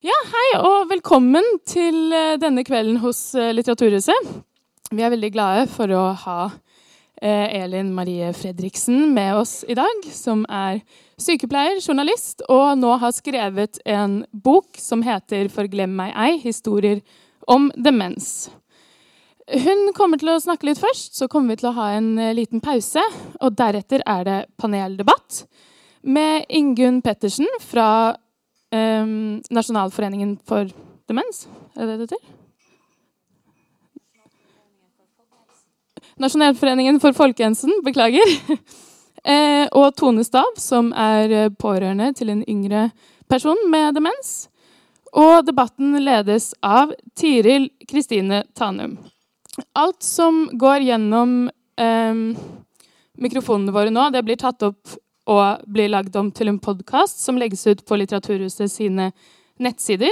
Ja, hei og velkommen til eh, denne kvelden hos eh, Litteraturhuset. Vi er veldig glade for å ha eh, Elin Marie Fredriksen med oss i dag, som er sykepleier, journalist, og nå har skrevet en bok som heter 'Forglem meg ei historier om demens'. Hun kommer til å snakke litt først, så kommer vi til å ha en liten pause. Og deretter er det paneldebatt med Ingunn Pettersen fra um, Nasjonalforeningen for demens. Er det det heter? Nasjonalforeningen for folkehelsen, beklager. eh, og Tone Stav, som er pårørende til en yngre person med demens. Og debatten ledes av Tiril Kristine Tanum. Alt som går gjennom eh, mikrofonene våre nå, det blir tatt opp og blir lagd om til en podkast som legges ut på Litteraturhuset sine nettsider.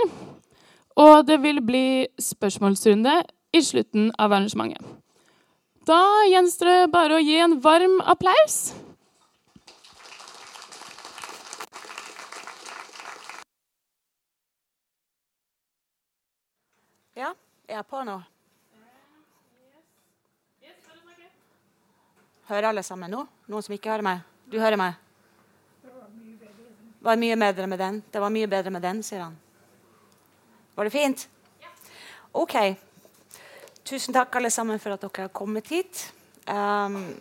Og det vil bli spørsmålsrunde i slutten av arrangementet. Da gjenstår det bare å gi en varm applaus. Ja, jeg er på nå? Hører alle sammen nå? Noen som ikke hører meg? Du hører meg? Var mye bedre med den. Det var mye bedre med den, sier han. Var det fint? OK. Tusen takk, alle sammen, for at dere har kommet hit. Um,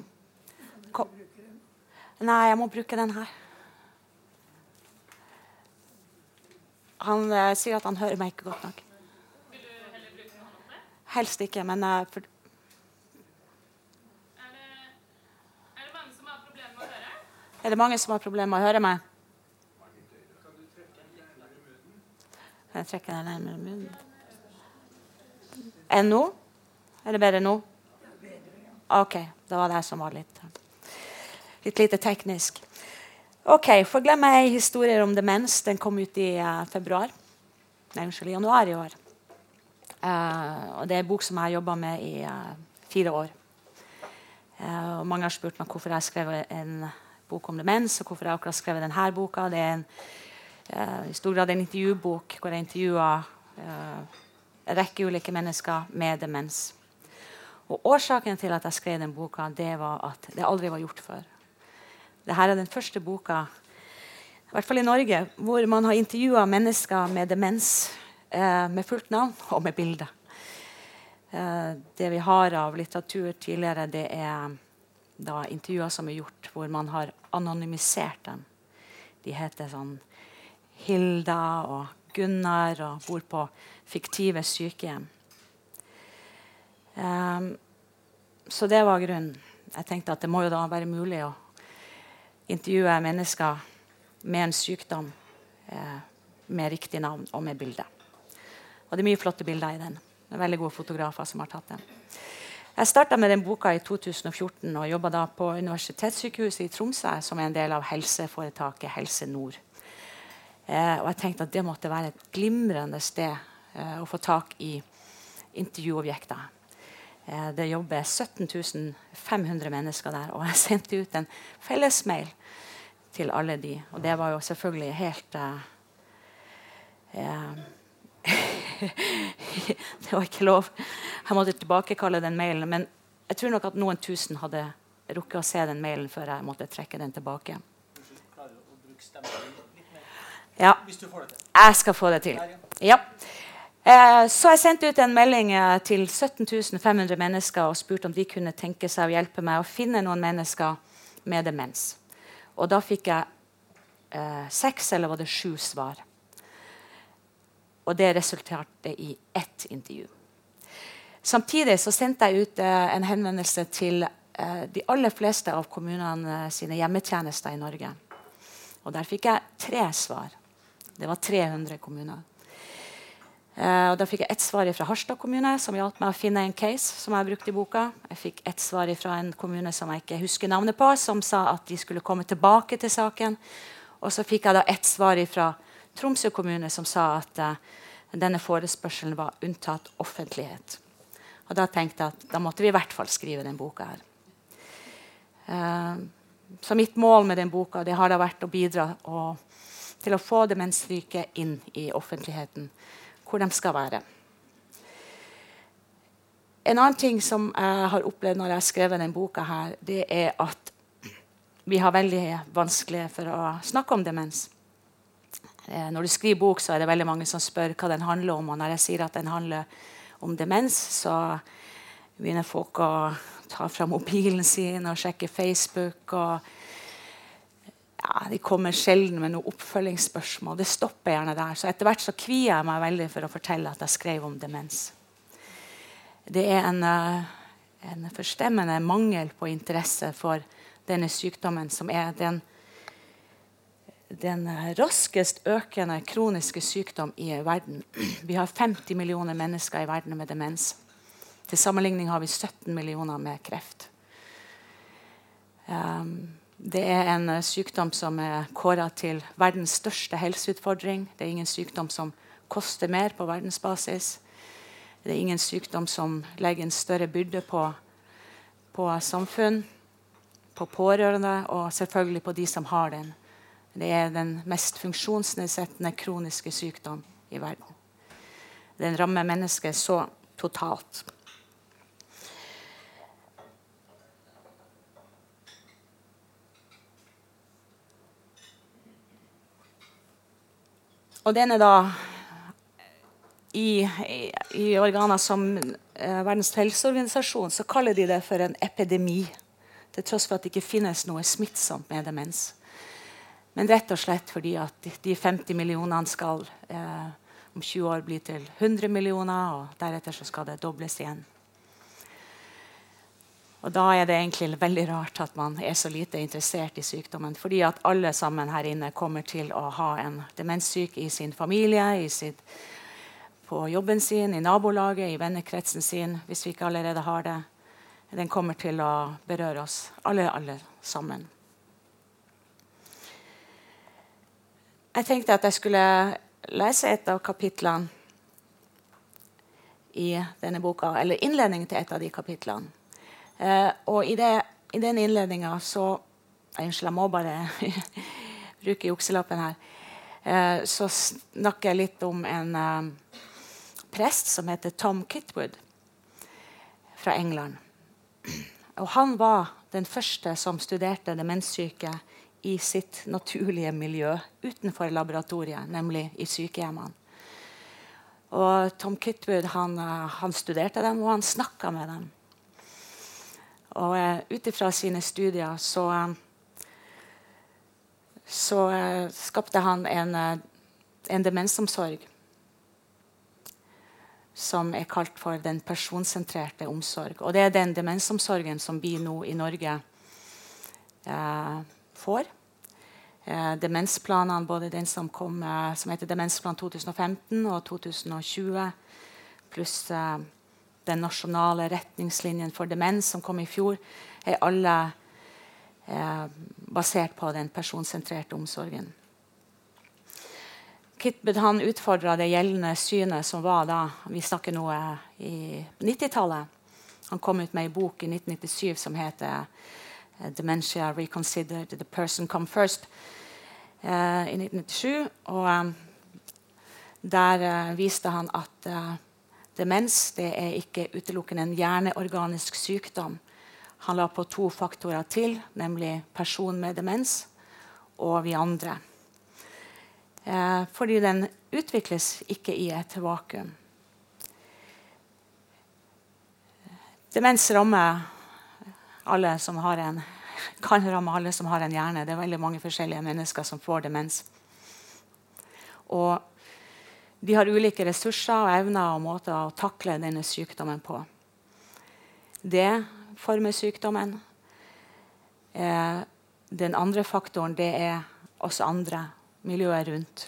kom. Nei, jeg må bruke den her. Han uh, sier at han hører meg ikke godt nok. Vil du heller bruke den? Helst ikke, men uh, for... er, det, er det mange som har problemer med å høre? Er det mange som har problemer med å høre meg? Kan jeg trekke den nærmere munnen? Enn nå? Er det bedre nå? OK. Da var det som var litt, litt lite teknisk. OK. Forglem ei historier om demens. Den kom ut i uh, februar. Nei, unnskyld, januar i år. Uh, og det er en bok som jeg har jobba med i uh, fire år. og mange har spurt meg hvorfor jeg har skrevet en bok om demens, og hvorfor jeg akkurat skrevet denne boka. Det er en i stor grad en intervjubok hvor jeg intervjua eh, en rekke ulike mennesker med demens. Og Årsaken til at jeg skrev den boka, det var at det aldri var gjort før. Dette er den første boka i hvert fall i Norge, hvor man har intervjua mennesker med demens eh, med fullt navn og med bilde. Eh, det vi har av litteratur tidligere, det er da intervjuer som er gjort hvor man har anonymisert dem. De heter sånn Hilda og Gunnar og bor på fiktive sykehjem. Um, så det var grunnen. Jeg tenkte at det må jo da være mulig å intervjue mennesker med en sykdom eh, med riktig navn og med bilde. Og det er mye flotte bilder i den. Det er veldig gode fotografer som har tatt den. Jeg starta med den boka i 2014 og jobba på Universitetssykehuset i Tromsø, som er en del av helseforetaket Helse Nord. Eh, og jeg tenkte at det måtte være et glimrende sted eh, å få tak i intervjuobjekter. Eh, det jobber 17 500 mennesker der, og jeg sendte ut en fellesmail til alle de. Og det var jo selvfølgelig helt eh, eh, Det var ikke lov. Jeg måtte tilbakekalle den mailen. Men jeg tror nok at noen tusen hadde rukket å se den mailen før jeg måtte trekke den tilbake. Klarer å bruke ja. Hvis du får det til. Jeg skal få det til. Ja. Eh, så jeg sendte ut en melding eh, til 17 500 mennesker og spurte om de kunne tenke seg å hjelpe meg å finne noen mennesker med demens. Og da fikk jeg eh, seks eller var det sju svar. Og det resulterte i ett intervju. Samtidig så sendte jeg ut eh, en henvendelse til eh, de aller fleste av kommunene sine hjemmetjenester i Norge. Og der fikk jeg tre svar. Det var 300 kommuner. Uh, og Da fikk jeg ett svar fra Harstad kommune, som hjalp meg å finne en case. som Jeg brukte i boka. Jeg fikk ett svar fra en kommune som jeg ikke husker navnet på, som sa at de skulle komme tilbake til saken. Og så fikk jeg da ett svar fra Tromsø kommune, som sa at uh, denne forespørselen var unntatt offentlighet. Og Da tenkte jeg at da måtte vi i hvert fall skrive den boka her. Uh, så mitt mål med den boka det har da vært å bidra og til å få demenssyke inn i offentligheten, hvor de skal være. En annen ting som jeg har opplevd når jeg har skrevet denne boka, her, det er at vi har veldig vanskelig for å snakke om demens. Eh, når du skriver bok, så er det veldig mange som spør hva den handler om. Og når jeg sier at den handler om demens, så begynner folk å ta fra mobilen sin og sjekke Facebook. og ja, De kommer sjelden med noe oppfølgingsspørsmål. Det stopper gjerne der. Så etter hvert så kvier jeg meg veldig for å fortelle at jeg skrev om demens. Det er en, eh, en forstemmende mangel på interesse for denne sykdommen, som er den, den raskest økende kroniske sykdom i verden. Vi har 50 millioner mennesker i verden med demens. Til sammenligning har vi 17 millioner med kreft. Um, det er en sykdom som er kåra til verdens største helseutfordring. Det er ingen sykdom som koster mer på verdensbasis. Det er ingen sykdom som legger en større byrde på, på samfunn, på pårørende og selvfølgelig på de som har den. Det er den mest funksjonsnedsettende kroniske sykdom i verden. Den rammer mennesket så totalt. Og den er da i, i, i organer som eh, Verdens helseorganisasjon så kaller de det for en epidemi. Til tross for at det ikke finnes noe smittsomt med demens. Men rett og slett fordi at de 50 millionene skal eh, om 20 år bli til 100 millioner, og deretter så skal det dobles igjen. Og Da er det egentlig veldig rart at man er så lite interessert i sykdommen. Fordi at alle sammen her inne kommer til å ha en demenssyk i sin familie, i sitt på jobben sin, i nabolaget, i vennekretsen sin, hvis vi ikke allerede har det. Den kommer til å berøre oss alle, alle sammen. Jeg tenkte at jeg skulle lese et av kapitlene i denne boka, eller innledningen til et av de kapitlene. Eh, og i, det, i den innledninga så Unnskyld, jeg må bare bruke jukselappen her. Eh, så snakker jeg litt om en eh, prest som heter Tom Kitwood fra England. Og han var den første som studerte demenssyke i sitt naturlige miljø utenfor laboratoriet, nemlig i sykehjemmene. Og Tom Kitwood han, han studerte dem, og han snakka med dem. Og uh, ut ifra sine studier så, så uh, skapte han en, uh, en demensomsorg som er kalt for den personsentrerte omsorg. Og det er den demensomsorgen som vi nå i Norge eh, får. Eh, demensplanene, både den som, kom, eh, som heter Demensplan 2015 og 2020, pluss eh, den nasjonale retningslinjen for demens som kom i fjor, er alle eh, basert på den personsentrerte omsorgen. Kitbed han utfordra det gjeldende synet som var da Vi snakker nå i 90-tallet. Han kom ut med en bok i 1997 som heter uh, 'Dementia Reconsidered The Person Come First' eh, i 1997. Og eh, der uh, viste han at demens det er ikke utelukkende en hjerneorganisk sykdom. Han la på to faktorer til, nemlig person med demens og vi andre. Eh, fordi den utvikles ikke i et vakuum. Demens rammer alle som har en kan ramme alle som har en hjerne. Det er veldig mange forskjellige mennesker som får demens. Og de har ulike ressurser og evner og måter å takle denne sykdommen på. Det former sykdommen. Eh, den andre faktoren det er oss andre miljøet rundt.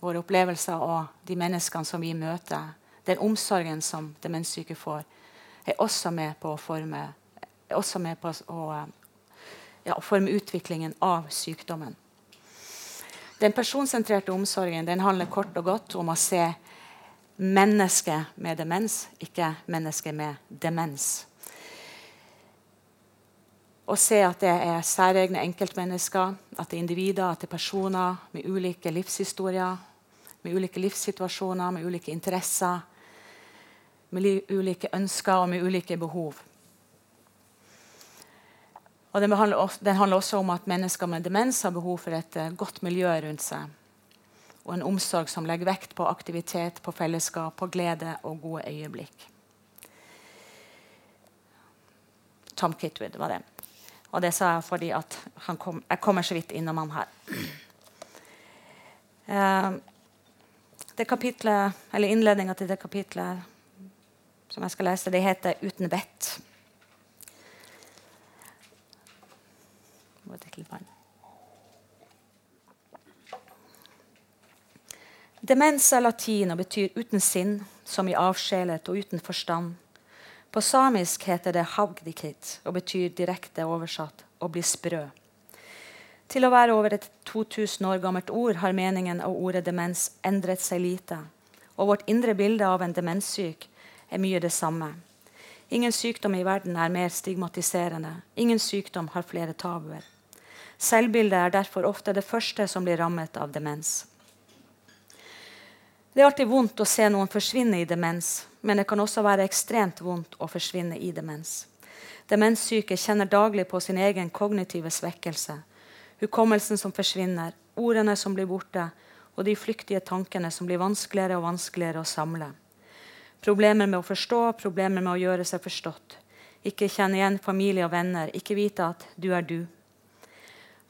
Våre opplevelser og de menneskene som vi møter. Den omsorgen som demenssyke får, er også med på å forme, på å, ja, forme utviklingen av sykdommen. Den personsentrerte omsorgen den handler kort og godt om å se mennesket med demens, ikke mennesket med demens. Å se at det er særegne enkeltmennesker, at det er individer, at det er personer med ulike livshistorier, med ulike livssituasjoner, med ulike interesser, med ulike ønsker og med ulike behov. Og den, handler også, om at mennesker med demens har behov for et uh, godt miljø rundt seg. Og en omsorg som legger vekt på aktivitet, på fellesskap, på glede og gode øyeblikk. Tom Kitwood var det. Og det sa jeg fordi kom, jeg kommer så vidt innom han her. Uh, det Innledninga til det kapitlet som jeg skal lese, det heter 'Uten vett'. Demens er latin og betyr 'uten sinn', som i avsjelet og uten forstand. På samisk heter det 'havgdikit' og betyr direkte oversatt 'å bli sprø'. Til å være over et 2000 år gammelt ord har meningen av ordet demens endret seg lite. Og vårt indre bilde av en demenssyk er mye det samme. Ingen sykdom i verden er mer stigmatiserende. Ingen sykdom har flere tabuer. Selvbildet er derfor ofte det første som blir rammet av demens. Det er alltid vondt å se noen forsvinne i demens, men det kan også være ekstremt vondt å forsvinne i demens. Demenssyke kjenner daglig på sin egen kognitive svekkelse. Hukommelsen som forsvinner, ordene som blir borte, og de flyktige tankene som blir vanskeligere og vanskeligere å samle. Problemer med å forstå, problemer med å gjøre seg forstått. Ikke kjenne igjen familie og venner, ikke vite at du er du.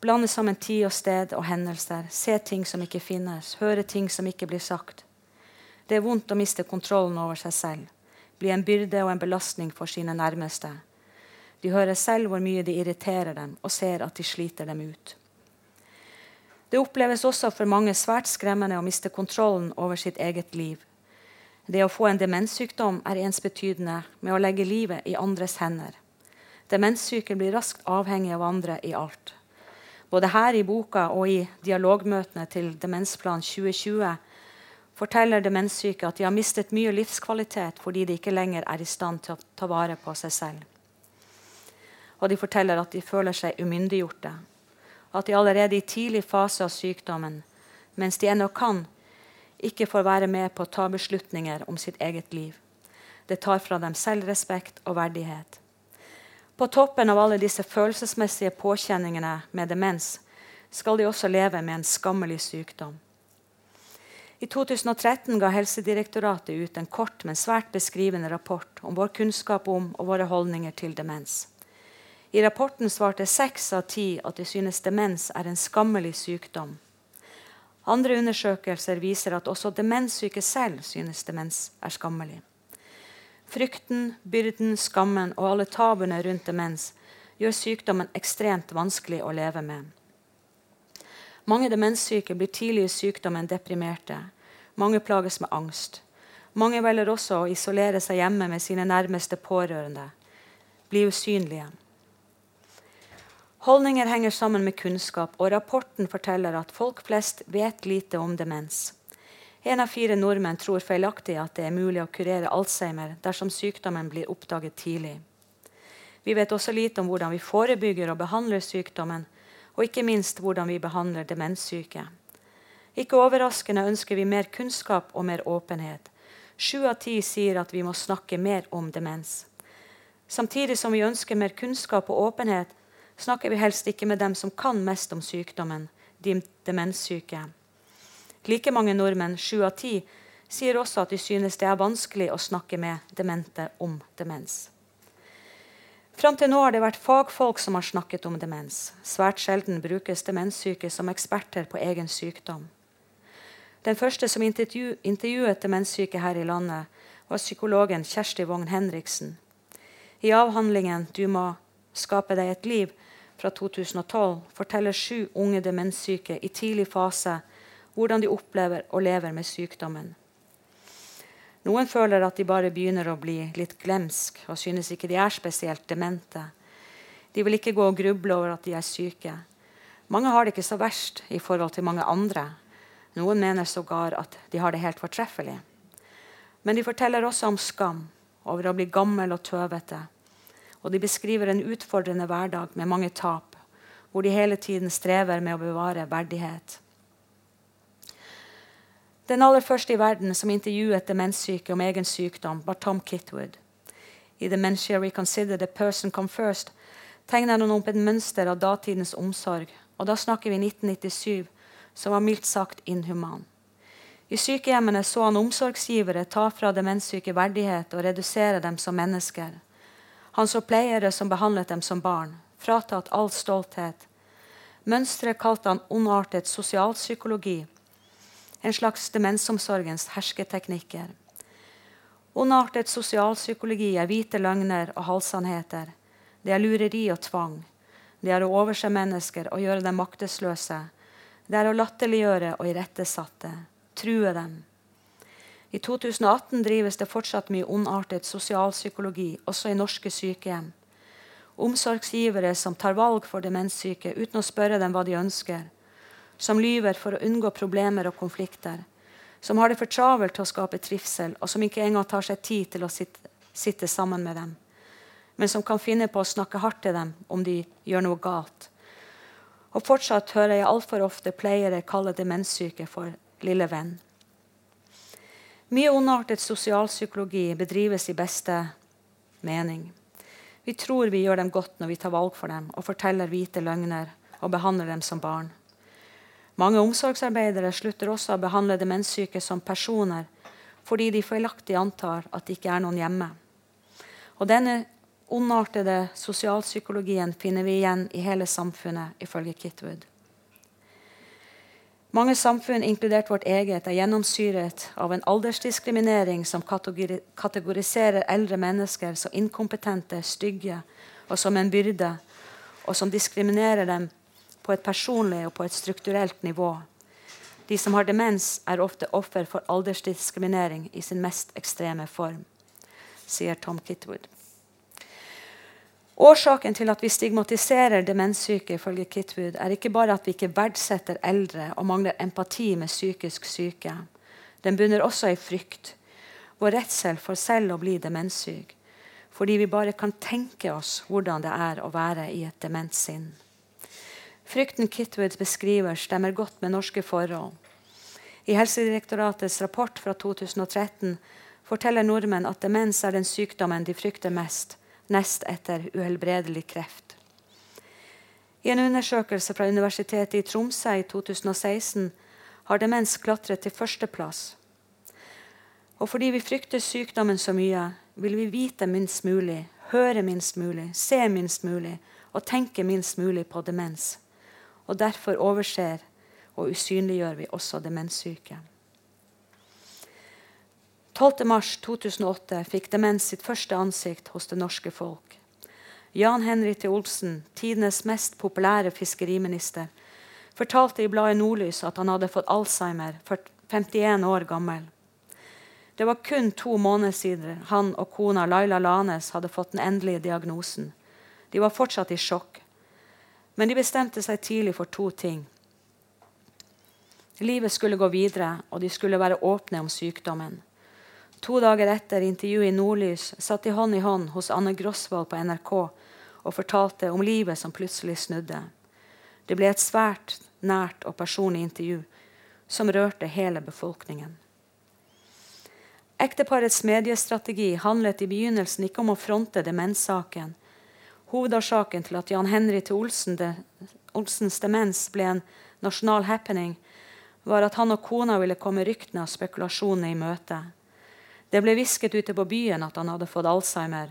Blande sammen tid og sted og hendelser, se ting som ikke finnes, høre ting som ikke blir sagt. Det er vondt å miste kontrollen over seg selv, bli en byrde og en belastning for sine nærmeste. De hører selv hvor mye de irriterer dem, og ser at de sliter dem ut. Det oppleves også for mange svært skremmende å miste kontrollen over sitt eget liv. Det å få en demenssykdom er ensbetydende med å legge livet i andres hender. Demenssyke blir raskt avhengig av andre i alt. Både her i boka og i dialogmøtene til Demensplan 2020 forteller demenssyke at de har mistet mye livskvalitet fordi de ikke lenger er i stand til å ta vare på seg selv. Og de forteller at de føler seg umyndiggjorte. At de allerede i tidlig fase av sykdommen, mens de ennå kan, ikke får være med på å ta beslutninger om sitt eget liv. Det tar fra dem selvrespekt og verdighet. På toppen av alle disse følelsesmessige påkjenningene med demens skal de også leve med en skammelig sykdom. I 2013 ga Helsedirektoratet ut en kort, men svært beskrivende rapport om vår kunnskap om og våre holdninger til demens. I rapporten svarte seks av ti at de synes demens er en skammelig sykdom. Andre undersøkelser viser at også demenssyke selv synes demens er skammelig. Frykten, byrden, skammen og alle tabuene rundt demens gjør sykdommen ekstremt vanskelig å leve med. Mange demenssyke blir tidlig i sykdommen deprimerte. Mange plages med angst. Mange velger også å isolere seg hjemme med sine nærmeste pårørende. Bli usynlige. Holdninger henger sammen med kunnskap, og rapporten forteller at folk flest vet lite om demens. En av fire nordmenn tror feilaktig at det er mulig å kurere Alzheimer dersom sykdommen blir oppdaget tidlig. Vi vet også lite om hvordan vi forebygger og behandler sykdommen, og ikke minst hvordan vi behandler demenssyke. Ikke overraskende ønsker vi mer kunnskap og mer åpenhet. Sju av ti sier at vi må snakke mer om demens. Samtidig som vi ønsker mer kunnskap og åpenhet, snakker vi helst ikke med dem som kan mest om sykdommen, de demenssyke. Like mange nordmenn, sju av ti, sier også at de synes det er vanskelig å snakke med demente om demens. Fram til nå har det vært fagfolk som har snakket om demens. Svært sjelden brukes demenssyke som eksperter på egen sykdom. Den første som intervju intervjuet demenssyke her i landet, var psykologen Kjersti Vogn Henriksen. I avhandlingen 'Du må skape deg et liv' fra 2012 forteller sju unge demenssyke i tidlig fase hvordan de opplever og lever med sykdommen. Noen føler at de bare begynner å bli litt glemsk og synes ikke de er spesielt demente. De vil ikke gå og gruble over at de er syke. Mange har det ikke så verst i forhold til mange andre. Noen mener sågar at de har det helt fortreffelig. Men de forteller også om skam over å bli gammel og tøvete Og de beskriver en utfordrende hverdag med mange tap, hvor de hele tiden strever med å bevare verdighet. Den aller første i verden som intervjuet demenssyke om egen sykdom, var Tom Kitwood. I 'Dementia Reconsidered the Person Come First' tegner han opp et mønster av datidens omsorg. Og da snakker vi 1997, som var mildt sagt inhuman. I sykehjemmene så han omsorgsgivere ta fra demenssyke verdighet og redusere dem som mennesker. Han så pleiere som behandlet dem som barn, fratatt all stolthet. Mønsteret kalte han ondartet sosialpsykologi, en slags demensomsorgens hersketeknikker. Ondartet sosialpsykologi er hvite løgner og halvsannheter. Det er lureri og tvang. Det er å overse mennesker og gjøre dem maktesløse. Det er å latterliggjøre og irettesatte. True dem. I 2018 drives det fortsatt mye ondartet sosialpsykologi, også i norske sykehjem. Omsorgsgivere som tar valg for demenssyke uten å spørre dem hva de ønsker. Som lyver for å unngå problemer og konflikter som har det for travelt til å skape trivsel, og som ikke engang tar seg tid til å sitte, sitte sammen med dem, men som kan finne på å snakke hardt til dem om de gjør noe galt. Og fortsatt hører jeg altfor ofte pleiere kalle demenssyke for 'lille venn'. Mye ondartet sosialpsykologi bedrives i beste mening. Vi tror vi gjør dem godt når vi tar valg for dem og forteller hvite løgner og behandler dem som barn. Mange omsorgsarbeidere slutter også å behandle demenssyke som personer fordi de feilaktig antar at det ikke er noen hjemme. Og Denne ondartede sosialpsykologien finner vi igjen i hele samfunnet, ifølge Kitwood. Mange samfunn, inkludert vårt eget, er gjennomsyret av en aldersdiskriminering som kategoriserer eldre mennesker som inkompetente, stygge og som en byrde, og som diskriminerer dem på et personlig og på et strukturelt nivå. De som har demens, er ofte offer for aldersdiskriminering i sin mest ekstreme form, sier Tom Kitwood. Årsaken til at vi stigmatiserer demenssyke, ifølge Kitwood, er ikke bare at vi ikke verdsetter eldre og mangler empati med psykisk syke. Den bunner også i frykt, vår redsel for selv å bli demenssyk, fordi vi bare kan tenke oss hvordan det er å være i et dement sinn. Frykten Kitwood beskriver, stemmer godt med norske forhold. I Helsedirektoratets rapport fra 2013 forteller nordmenn at demens er den sykdommen de frykter mest, nest etter uhelbredelig kreft. I en undersøkelse fra Universitetet i Tromsø i 2016 har demens klatret til førsteplass. Og fordi vi frykter sykdommen så mye, vil vi vite minst mulig, høre minst mulig, se minst mulig og tenke minst mulig på demens og derfor overser og usynliggjør vi også demenssyke. 12.3.2008 fikk demens sitt første ansikt hos det norske folk. Jan Henry T. Olsen, tidenes mest populære fiskeriminister, fortalte i bladet Nordlys at han hadde fått Alzheimer, 51 år gammel. Det var kun to måneder siden han og kona Laila Lanes hadde fått den endelige diagnosen. De var fortsatt i sjokk. Men de bestemte seg tidlig for to ting. Livet skulle gå videre, og de skulle være åpne om sykdommen. To dager etter intervjuet i Nordlys satt de hånd i hånd hos Anne Grosvold på NRK og fortalte om livet som plutselig snudde. Det ble et svært nært og personlig intervju som rørte hele befolkningen. Ekteparets mediestrategi handlet i begynnelsen ikke om å fronte demenssaken, Hovedårsaken til at Jan Henry til Olsen de, Olsens demens ble en nasjonal happening, var at han og kona ville komme ryktene og spekulasjonene i møte. Det ble hvisket ute på byen at han hadde fått alzheimer,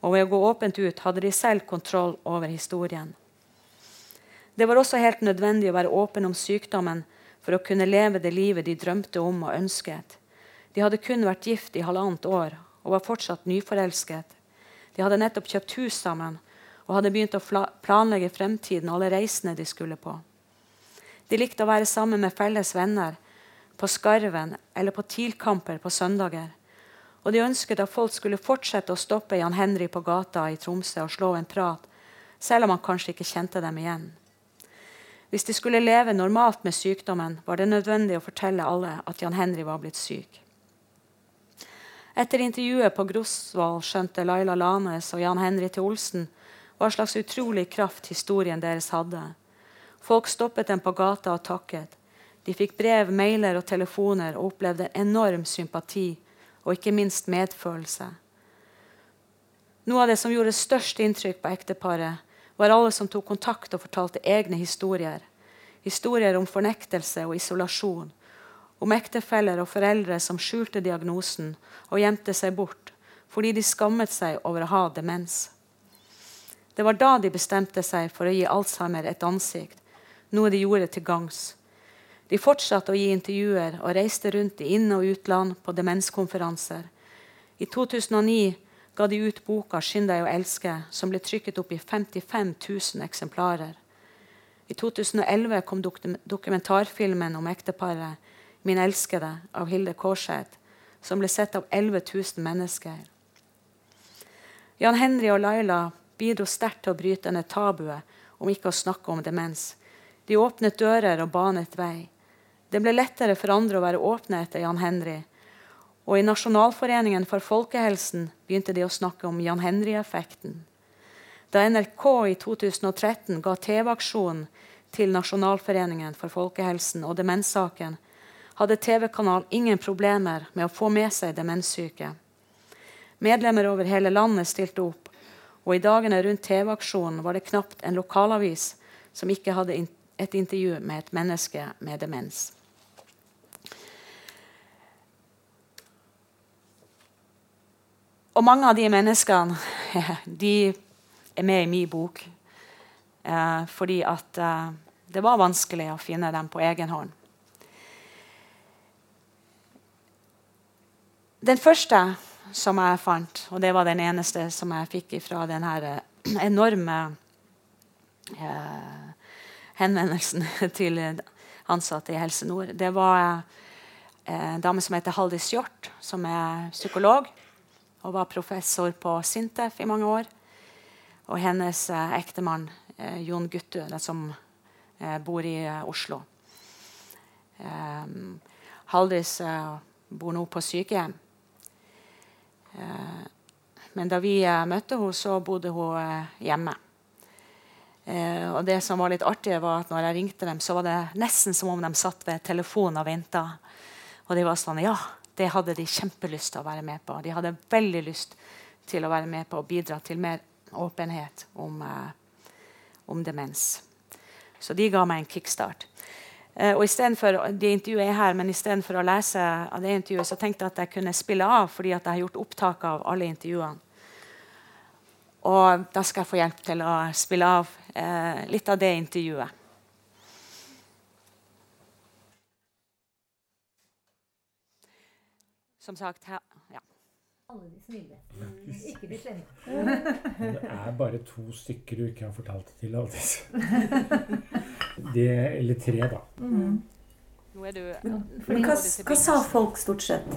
og ved å gå åpent ut hadde de selv kontroll over historien. Det var også helt nødvendig å være åpen om sykdommen for å kunne leve det livet de drømte om og ønsket. De hadde kun vært gift i halvannet år og var fortsatt nyforelsket. De hadde nettopp kjøpt hus sammen og hadde begynt å planlegge fremtiden og alle reisene de skulle på. De likte å være sammen med felles venner, på Skarven eller på TIL-kamper på søndager. Og de ønsket at folk skulle fortsette å stoppe Jan Henry på gata i Tromsø og slå en prat, selv om han kanskje ikke kjente dem igjen. Hvis de skulle leve normalt med sykdommen, var det nødvendig å fortelle alle at Jan Henry var blitt syk. Etter intervjuet på Grosvoll skjønte Laila Lanes og Jan Henry til Olsen hva slags utrolig kraft historien deres hadde. Folk stoppet dem på gata og takket. De fikk brev, mailer og telefoner og opplevde enorm sympati og ikke minst medfølelse. Noe av det som gjorde størst inntrykk på ekteparet, var alle som tok kontakt og fortalte egne historier. Historier om fornektelse og isolasjon. Om ektefeller og foreldre som skjulte diagnosen og gjemte seg bort fordi de skammet seg over å ha demens. Det var da de bestemte seg for å gi Alzheimer et ansikt, noe de gjorde til gangs. De fortsatte å gi intervjuer og reiste rundt i inn- og utland på demenskonferanser. I 2009 ga de ut boka 'Skynd deg å elske', som ble trykket opp i 55 000 eksemplarer. I 2011 kom dokumentarfilmen om ekteparet 'Min elskede' av Hilde Kårseth, som ble sett av 11 000 mennesker. Jan Henry og Laila bidro sterkt til å bryte ned tabuet om ikke å snakke om demens. De åpnet dører og banet vei. Det ble lettere for andre å være åpne etter Jan Henry. Og i Nasjonalforeningen for folkehelsen begynte de å snakke om Jan Henry-effekten. Da NRK i 2013 ga TV-aksjonen til Nasjonalforeningen for folkehelsen og demenssaken, hadde TV-kanal ingen problemer med å få med seg demenssyke. Medlemmer over hele landet stilte opp, og i dagene rundt TV-aksjonen var det knapt en lokalavis som ikke hadde et intervju med et menneske med demens. Og mange av de menneskene de er med i min bok. Eh, fordi at eh, det var vanskelig å finne dem på egen hånd. Den første som jeg fant, og det var den eneste som jeg fikk fra den eh, enorme eh, henvendelsen til ansatte i Helse Nord, det var en dame som heter Haldis Hjort, som er psykolog og var professor på Sintef i mange år. Og hennes eh, ektemann eh, Jon Guttu, som eh, bor i eh, Oslo. Haldis bor nå på sykehjem. Eh, men da vi eh, møtte henne, så bodde hun eh, hjemme. og det som var litt artig, var at når jeg ringte dem, så var det nesten som om de satt ved telefonen og venta. Og de var sånn Ja, det hadde de kjempelyst til å være med på. De hadde veldig lyst til å være med på å bidra til mer åpenhet om, om demens. Så de ga meg en kickstart. Uh, og for, De intervjuet er istedenfor å lese av det intervjuet, så tenkte jeg at jeg kunne spille av fordi jeg har gjort opptak av alle intervjuene. Og da skal jeg få hjelp til å spille av eh, litt av det intervjuet. Som sagt her. Alle de snille. Ikke de slemme. Det er bare to stykker du ikke har fortalt det til, Aldis. Det, eller tre, da. Mm. Nå er du ja. men hva, hva, sa folk stort sett?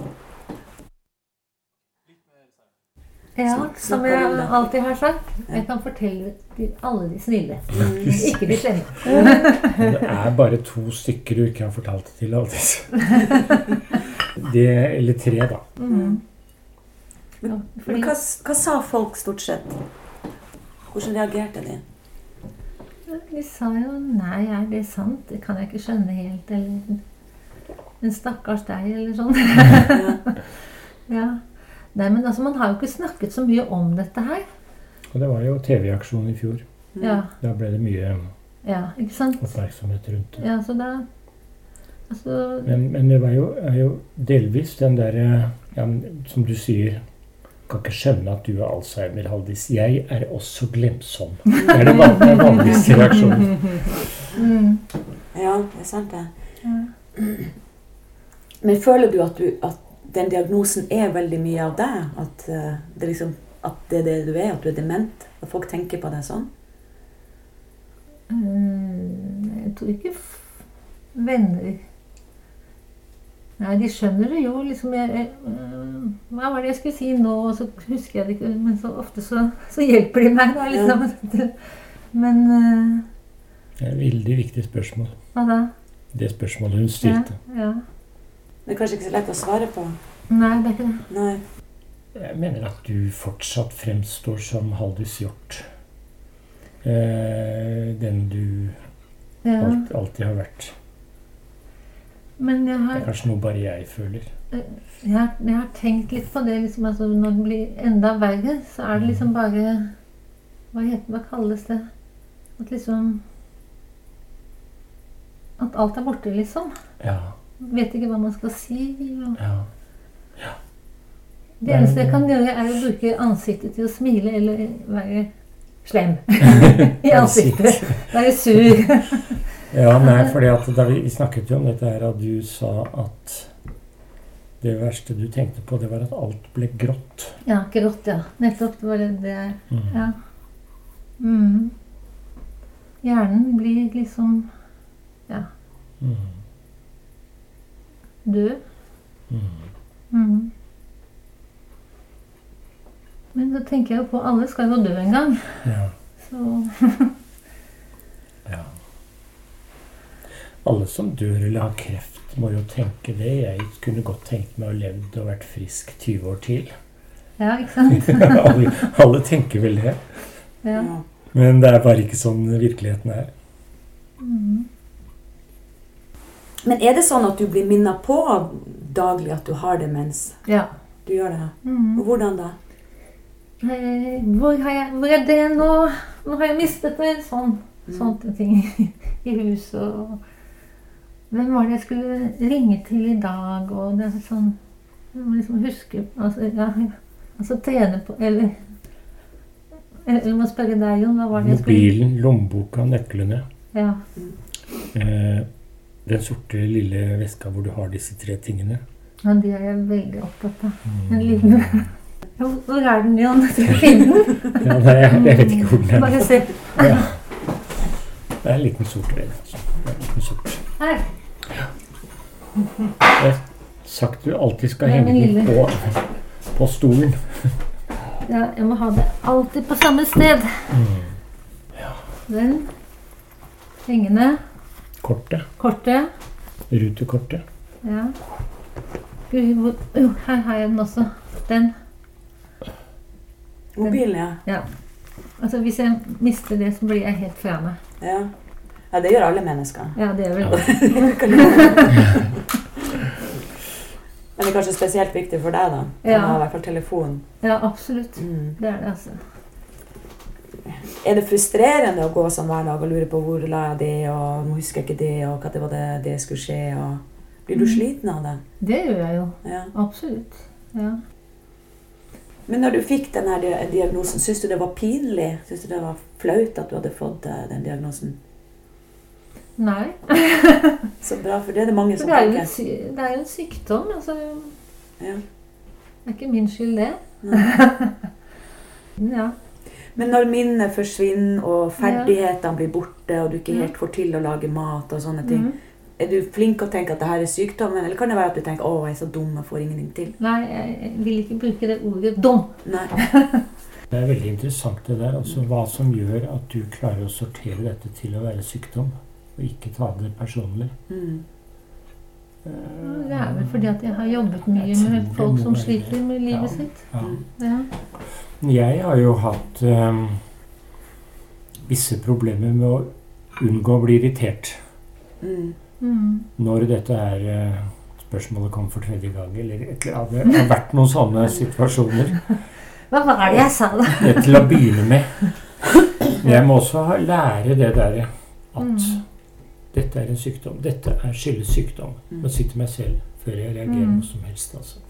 Ja, som jeg alltid har sagt. Jeg kan fortelle til alle de snille. Ikke de slemme. Det er bare to stykker du ikke har fortalt det til, Aldis. Det, eller tre, da. Mm. Men, men hva, hva sa folk stort sett? Hvordan reagerte de? De sa jo 'nei, er det sant'? Det kan jeg ikke skjønne helt. Eller 'en stakkars deg', eller sånn. ja. Nei, men altså, man har jo ikke snakket så mye om dette her. Og det var jo TV-aksjon i fjor. Ja. Da ble det mye ja, ikke sant? oppmerksomhet rundt det. Ja, så da altså, men, men, det var jo, er jo delvis den derre ja, Som du sier kan ikke skjønne at du har alzheimer, Haldis. Jeg er også glemsom. Det er den vanligste reaksjonen. Mm. Ja, det er sant, det. Men føler du at, du at, den diagnosen er veldig mye av deg? At, uh, det, liksom, at det er det du er? At du er dement? At folk tenker på deg sånn? Mm, jeg tror ikke venner Nei, de skjønner det jo. liksom jeg, jeg, øh, Hva var det jeg skulle si nå? Og så husker jeg det ikke. Men så ofte så, så hjelper de meg, da. liksom. Ja. Men uh, Det er et veldig viktig spørsmål. Hva da? Det spørsmålet hun stilte. Ja, ja. Det er kanskje ikke så lett å svare på? Nei, det er ikke det. Nei. Jeg mener at du fortsatt fremstår som Haldis Hjort. Eh, den du ja. alt, alltid har vært. Men jeg har Det er kanskje noe bare jeg føler. Jeg har, jeg har tenkt litt på det. Liksom, altså, når det blir enda verre, så er det liksom bare Hva, heter, hva kalles det? At liksom At alt er borte, liksom. Ja. Vet ikke hva man skal si. Og... Ja. ja. Det eneste jeg kan gjøre, er å bruke ansiktet til å smile eller være slem i ansiktet. Være sur. ja, nei, fordi at da vi, vi snakket jo om dette her, og du sa at det verste du tenkte på, det var at alt ble grått. Ja, grått, ja. Nettopp. Det var det det. Mm. Ja. Mm. Hjernen blir liksom ja. Mm. Død. Mm. mm. Men så tenker jeg jo på alle skal jo dø en gang. Ja. Så Ja. Alle som dør eller har kreft, må jo tenke det. Jeg kunne godt tenkt meg å levd og vært frisk 20 år til. Ja, ikke sant? alle, alle, tenker vel det. Ja. Men det er bare ikke sånn virkeligheten er. Mm. Men er det sånn at du blir minnet på daglig at du har demens? Ja. Du gjør det? Mm. Og hvordan da? hvor, jeg, hvor, er det nå? Nå har jeg mistet det. Sånn, mm. Sånne ting i huset. Og hvem var det jeg skulle ringe til i dag? Og det er sånn Jeg må liksom huske Altså, ja, altså trene på Eller eller må spørre deg, Jon. Hva var det jeg skulle Mobilen, lommeboka, nøklene. Ja. Eh, den sorte, lille veska hvor du har disse tre tingene. Ja, de er jeg veldig opptatt av. En liten hvor er den, Jon? Skal jeg finne den? ja, nei, jeg, jeg, vet ikke hvor den er. Bare se. Ja. Det er en liten sort. Altså. En liten sort. Her. Ja. Jeg har sagt du alltid skal henge den på, på stolen. ja, jeg må ha det alltid på samme sted. Mm. Ja. Den. Hengende. Kortet. Kortet. Rutekortet. Ja. Gud, hvor, oh, her har jeg den også. Den. Mobilen, ja. ja. Altså Hvis jeg mister det, så blir jeg helt fra meg. Ja. Ja, det gjør alle mennesker. Ja, det gjør vel Men det er kanskje spesielt viktig for deg, da? Ja. Å ha i hvert fall telefon. Ja, absolutt. Mm. Det er det, altså. Er det frustrerende å gå sånn hver dag og lure på hvor la jeg det, og nå husker jeg ikke det, og hva det var det, det skulle skje? og Blir du mm. sliten av det? Det gjør jeg jo. Ja. Absolutt. Ja. Men når du fikk denne diagnosen, syns du det var pinlig? Syns du det var flaut at du hadde fått eh, den diagnosen? Nei. Så bra, for det er det mange som tenker. Det er jo en sykdom. Altså. Ja. Det er ikke min skyld, det. ja. Men når minnet forsvinner, og ferdighetene blir borte, og du ikke helt får til å lage mat og sånne ting, mm. Er du flink til å tenke at det her er sykdommen, eller kan det være at du tenker 'Å, jeg er så dum, jeg får ingenting til'? Nei, jeg vil ikke bruke det ordet 'dum'. Nei. det er veldig interessant det der. altså Hva som gjør at du klarer å sortere dette til å være sykdom, og ikke ta det personlig. Mm. Det er vel fordi at jeg har jobbet mye med folk som sliter med livet ja, sitt. Ja. Ja. Jeg har jo hatt um, visse problemer med å unngå å bli irritert. Mm. Mm. Når dette er eh, spørsmålet kom for tredje gang, eller et, ja, det har vært noen sånne situasjoner. Hva var det jeg sa, da? Til å begynne med. Jeg må også lære det derre at mm. Dette er en sykdom. Dette er skyldes sykdom. Mm. Å si til meg selv før jeg reagerer mm. noe som helst. altså.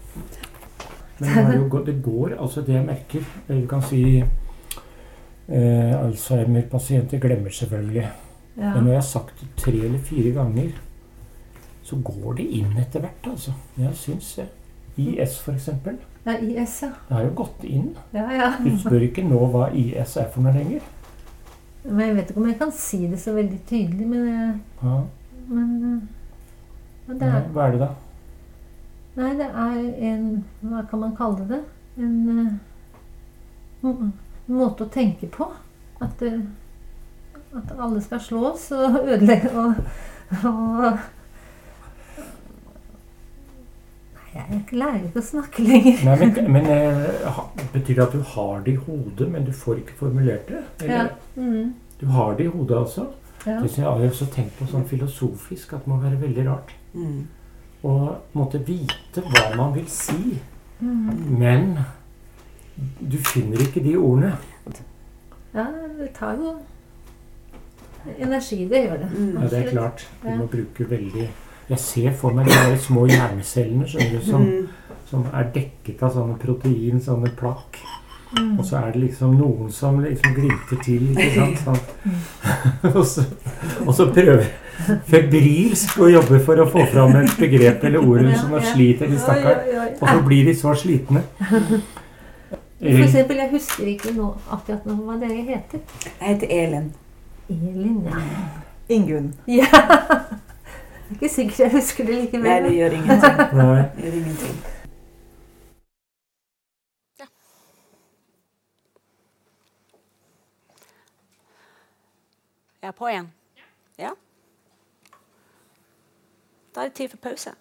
Men det, jo, det går, altså det jeg merker Du kan si eh, Alzheimer-pasienter glemmer selvfølgelig. Ja. Men når jeg har sagt det tre eller fire ganger, så går det inn etter hvert, altså. Jeg syns det. IS, for eksempel. Ja, IS, ja. Det har jo gått inn. Ja, ja. Du spør ikke nå hva IS er for noe lenger. Men Jeg vet ikke om jeg kan si det så veldig tydelig, men jeg, ja. Men, men det er, Hva er det, da? Nei, det er en Hva kan man kalle det? En uh, måte å tenke på. At at alle skal slås og ødelegge og, og Nei, Jeg klarer ikke å snakke lenger. Nei, men, men uh, Betyr det at du har det i hodet, men du får ikke formulert det? Eller? Ja. Mm. Du har det i hodet, altså? Ja. Det jeg har også tenkt på sånn filosofisk at det må være veldig rart. Mm. Å måtte vite hva man vil si, mm. men du finner ikke de ordene. Ja, det tar jo energi. Det gjør det. Mm. Ja, det er klart. Du må bruke veldig Jeg ser for meg de små hjernecellene skjønner du, som, mm. som, er dekket av sånne protein, sånne plakk. Mm. Og så er det liksom noen som liksom glimter til, ikke sant. Sånn. og, så, og, så, prøver febrilsk å jobbe for å få fram et begrep eller ord som ja, sliter de stakkar. Og så blir de så slitne. For eksempel, jeg husker ikke nå, akkurat nå hva dere heter. Jeg heter Elin. Elin, ja. Ingunn. Ja. Jeg er ikke sikker jeg husker det like mye. Nei, det gjør ingenting. det gjør ingenting. Ja. Jeg er på igjen. Ja. Da er det tid for pause.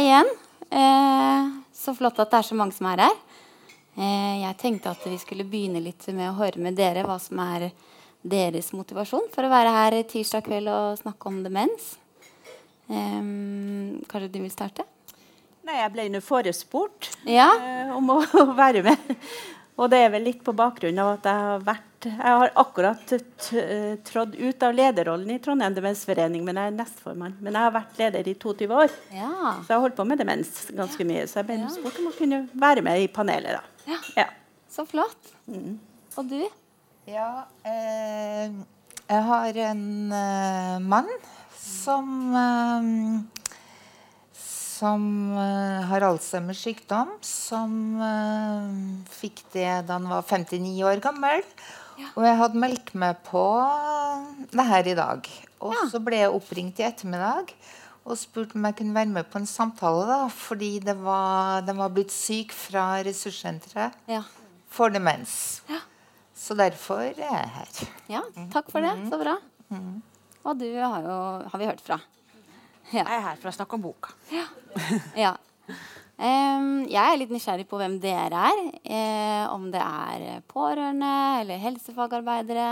Igjen. Eh, så flott at det er så mange som er her. Eh, jeg tenkte at vi skulle begynne litt med å høre med dere hva som er deres motivasjon for å være her tirsdag kveld og snakke om demens. Um, kanskje du vil starte? Nei, Jeg ble nå forespurt ja. uh, om å, å, være med. Og det er vel litt på bakgrunn av at jeg har vært Jeg har akkurat trådt ut av lederrollen i Trondheim demensforening, men jeg er nestformann. Men jeg har vært leder i 22 år, ja. så jeg har holdt på med demens ganske mye. Så jeg ble ja. spurt om å kunne være med i panelet. da. Ja. ja. Så flott. Mm. Og du? Ja, eh, jeg har en eh, mann som eh, som eh, har Alzheimers sykdom. Som eh, fikk det da han var 59 år gammel. Ja. Og jeg hadde meldt meg på det her i dag. Og ja. så ble jeg oppringt i ettermiddag og spurte om jeg kunne være med på en samtale. da, Fordi det var, den var blitt syk fra ressurssenteret ja. for demens. Ja. Så derfor er jeg her. Ja, takk for det. Mm. Så bra. Mm. Og du har jo har vi hørt fra. Ja. Jeg er her for å snakke om boka. Ja. ja. Um, jeg er litt nysgjerrig på hvem dere er. Eh, om det er pårørende eller helsefagarbeidere.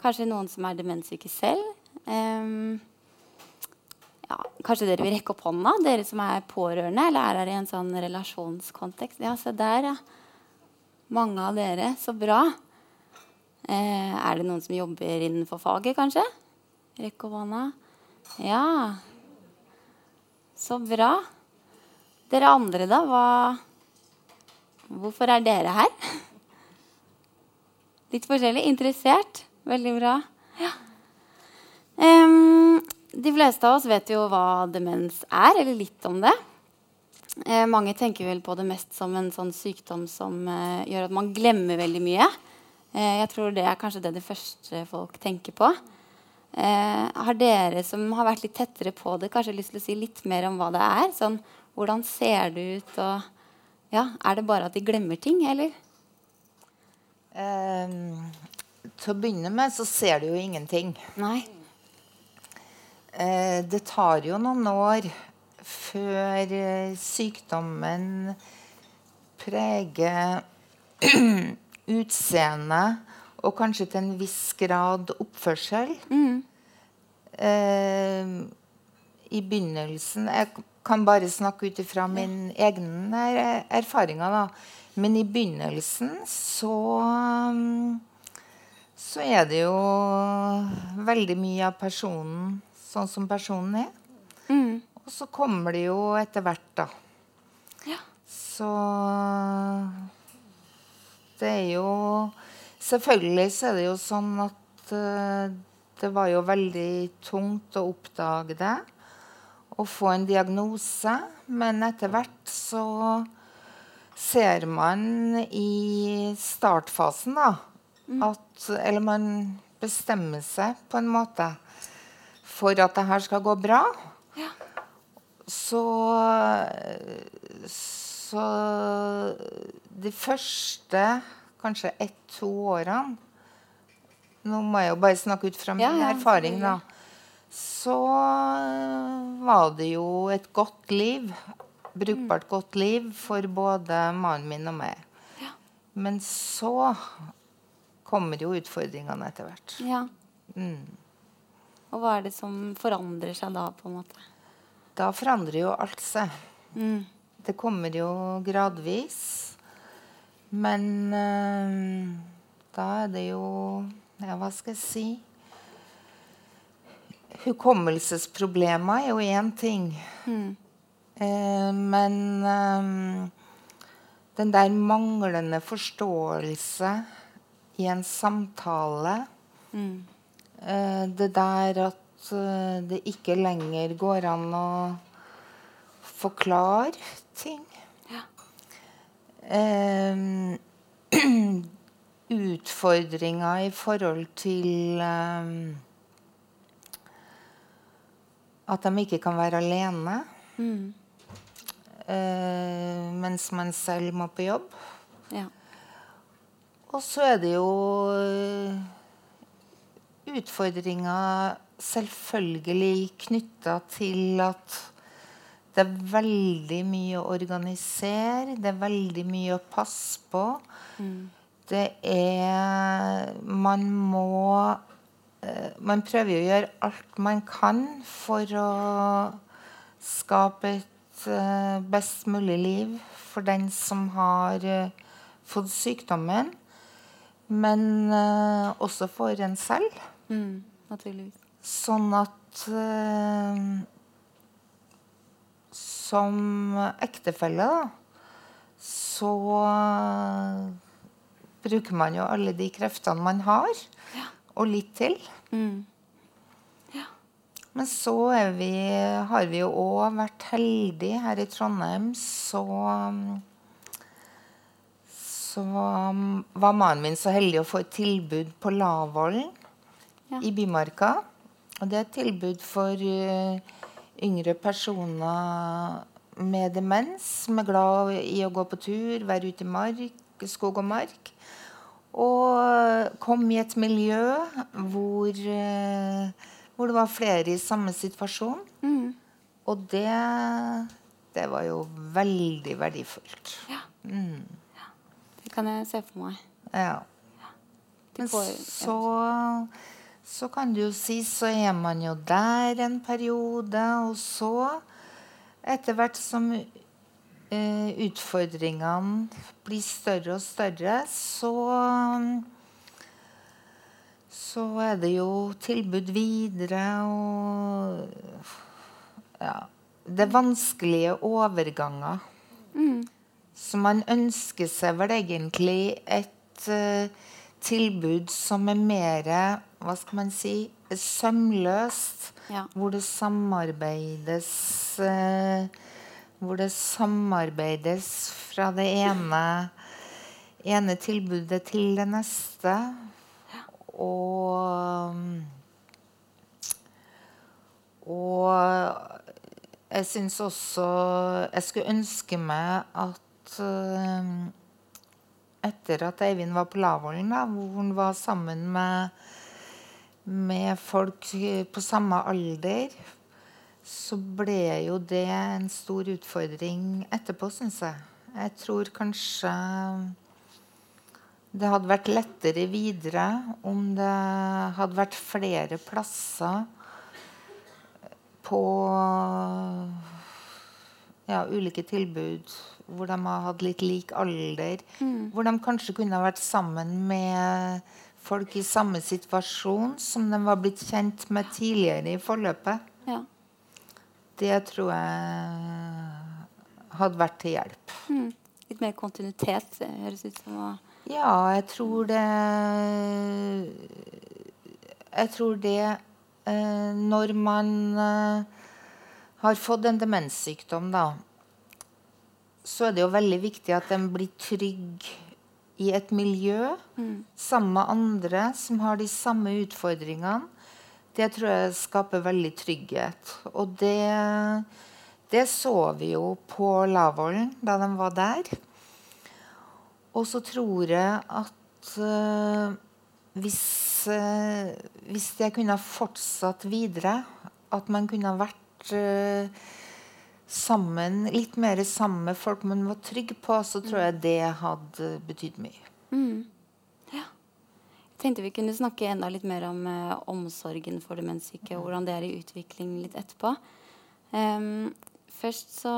Kanskje noen som er demenssyke selv. Um, ja, Kanskje dere vil rekke opp hånda, dere som er pårørende eller er her i en sånn relasjonskontekst. Ja, se der, ja. Mange av dere. Så bra. Eh, er det noen som jobber innenfor faget, kanskje? Rekk. Ja. Så bra. Dere andre, da? Hva Hvorfor er dere her? Litt forskjellig. Interessert. Veldig bra. Ja. Um, de fleste av oss vet jo hva demens er, eller litt om det. Eh, mange tenker vel på det mest som en sånn sykdom som eh, gjør at man glemmer veldig mye. Eh, jeg tror det er kanskje det det første folk tenker på. Eh, har dere som har vært litt tettere på det, kanskje lyst til å si litt mer om hva det er? Sånn, hvordan ser det ut? Og, ja, er det bare at de glemmer ting, eller? Um, til å begynne med så ser du jo ingenting. Nei. Uh, det tar jo noen år før sykdommen preger utseendet og kanskje til en viss grad oppførsel. Mm. Eh, I begynnelsen Jeg kan bare snakke ut ifra min ja. egne erfaringer, da. Men i begynnelsen så så er det jo veldig mye av personen sånn som personen er. Mm. Og så kommer det jo etter hvert, da. Ja. Så det er jo Selvfølgelig så er det jo sånn at uh, det var jo veldig tungt å oppdage det. Å få en diagnose. Men etter hvert så ser man i startfasen, da, mm. at Eller man bestemmer seg på en måte for at det her skal gå bra, ja. så Så de første kanskje ett-to årene Nå må jeg jo bare snakke ut fra min ja, ja, erfaring, da. så var det jo et godt liv. Brukbart godt liv for både mannen min og meg. Ja. Men så kommer jo utfordringene etter hvert. Ja. Mm. Og hva er det som forandrer seg da, på en måte? Da forandrer jo alt seg. Mm. Det kommer jo gradvis. Men øh, da er det jo Ja, hva skal jeg si? Hukommelsesproblemer er jo én ting. Mm. Eh, men eh, den der manglende forståelse i en samtale mm. eh, Det der at det ikke lenger går an å forklare ting. Ja. Um, utfordringer i forhold til um, at de ikke kan være alene. Mm. Uh, mens man selv må på jobb. Ja. Og så er det jo uh, utfordringer selvfølgelig knytta til at det er veldig mye å organisere, det er veldig mye å passe på. Mm. Det er Man må uh, Man prøver jo å gjøre alt man kan for å skape et uh, best mulig liv for den som har uh, fått sykdommen. Men også for en selv. Mm, naturligvis. Sånn at Som ektefelle, da, så bruker man jo alle de kreftene man har, ja. og litt til. Mm. Men så vi, har vi jo òg vært heldige her i Trondheim. Så, så var mannen min så heldig å få et tilbud på Lavollen ja. i Bymarka. Og det er et tilbud for uh, yngre personer med demens, som er glad i å gå på tur, være ute i mark, skog og mark. Og kom i et miljø hvor uh, hvor det var flere i samme situasjon. Mm. Og det, det var jo veldig verdifullt. Ja. Mm. ja. Det kan jeg se for meg. Ja. Men så, så kan du jo si så er man jo der en periode, og så, etter hvert som eh, utfordringene blir større og større, så så er det jo tilbud videre og Ja. Det er vanskelige overganger. Mm. Så man ønsker seg vel egentlig et uh, tilbud som er mer Hva skal man si sømløst. Ja. Hvor det samarbeides eh, Hvor det samarbeides fra det ene, ene tilbudet til det neste. Og Og jeg syns også Jeg skulle ønske meg at uh, etter at Eivind var på Lavollen, hvor han var sammen med, med folk på samme alder, så ble jo det en stor utfordring etterpå, syns jeg. Jeg tror kanskje det hadde vært lettere videre om det hadde vært flere plasser på ja, ulike tilbud hvor de har hatt litt lik alder. Mm. Hvor de kanskje kunne ha vært sammen med folk i samme situasjon som de var blitt kjent med tidligere i forløpet. Ja. Det tror jeg hadde vært til hjelp. Mm. Litt mer kontinuitet, høres ut som. å ja, jeg tror det Jeg tror det eh, Når man eh, har fått en demenssykdom, da, så er det jo veldig viktig at en blir trygg i et miljø mm. sammen med andre som har de samme utfordringene. Det tror jeg skaper veldig trygghet. Og det, det så vi jo på Lavollen da de var der. Og så tror jeg at uh, hvis uh, hvis jeg kunne fortsatt videre, at man kunne vært uh, sammen, litt mer sammen med folk man var trygg på, så tror jeg det hadde betydd mye. Mm. Ja. Jeg tenkte vi kunne snakke enda litt mer om eh, omsorgen for demenssyke, og hvordan det er i utvikling litt etterpå. Um, først så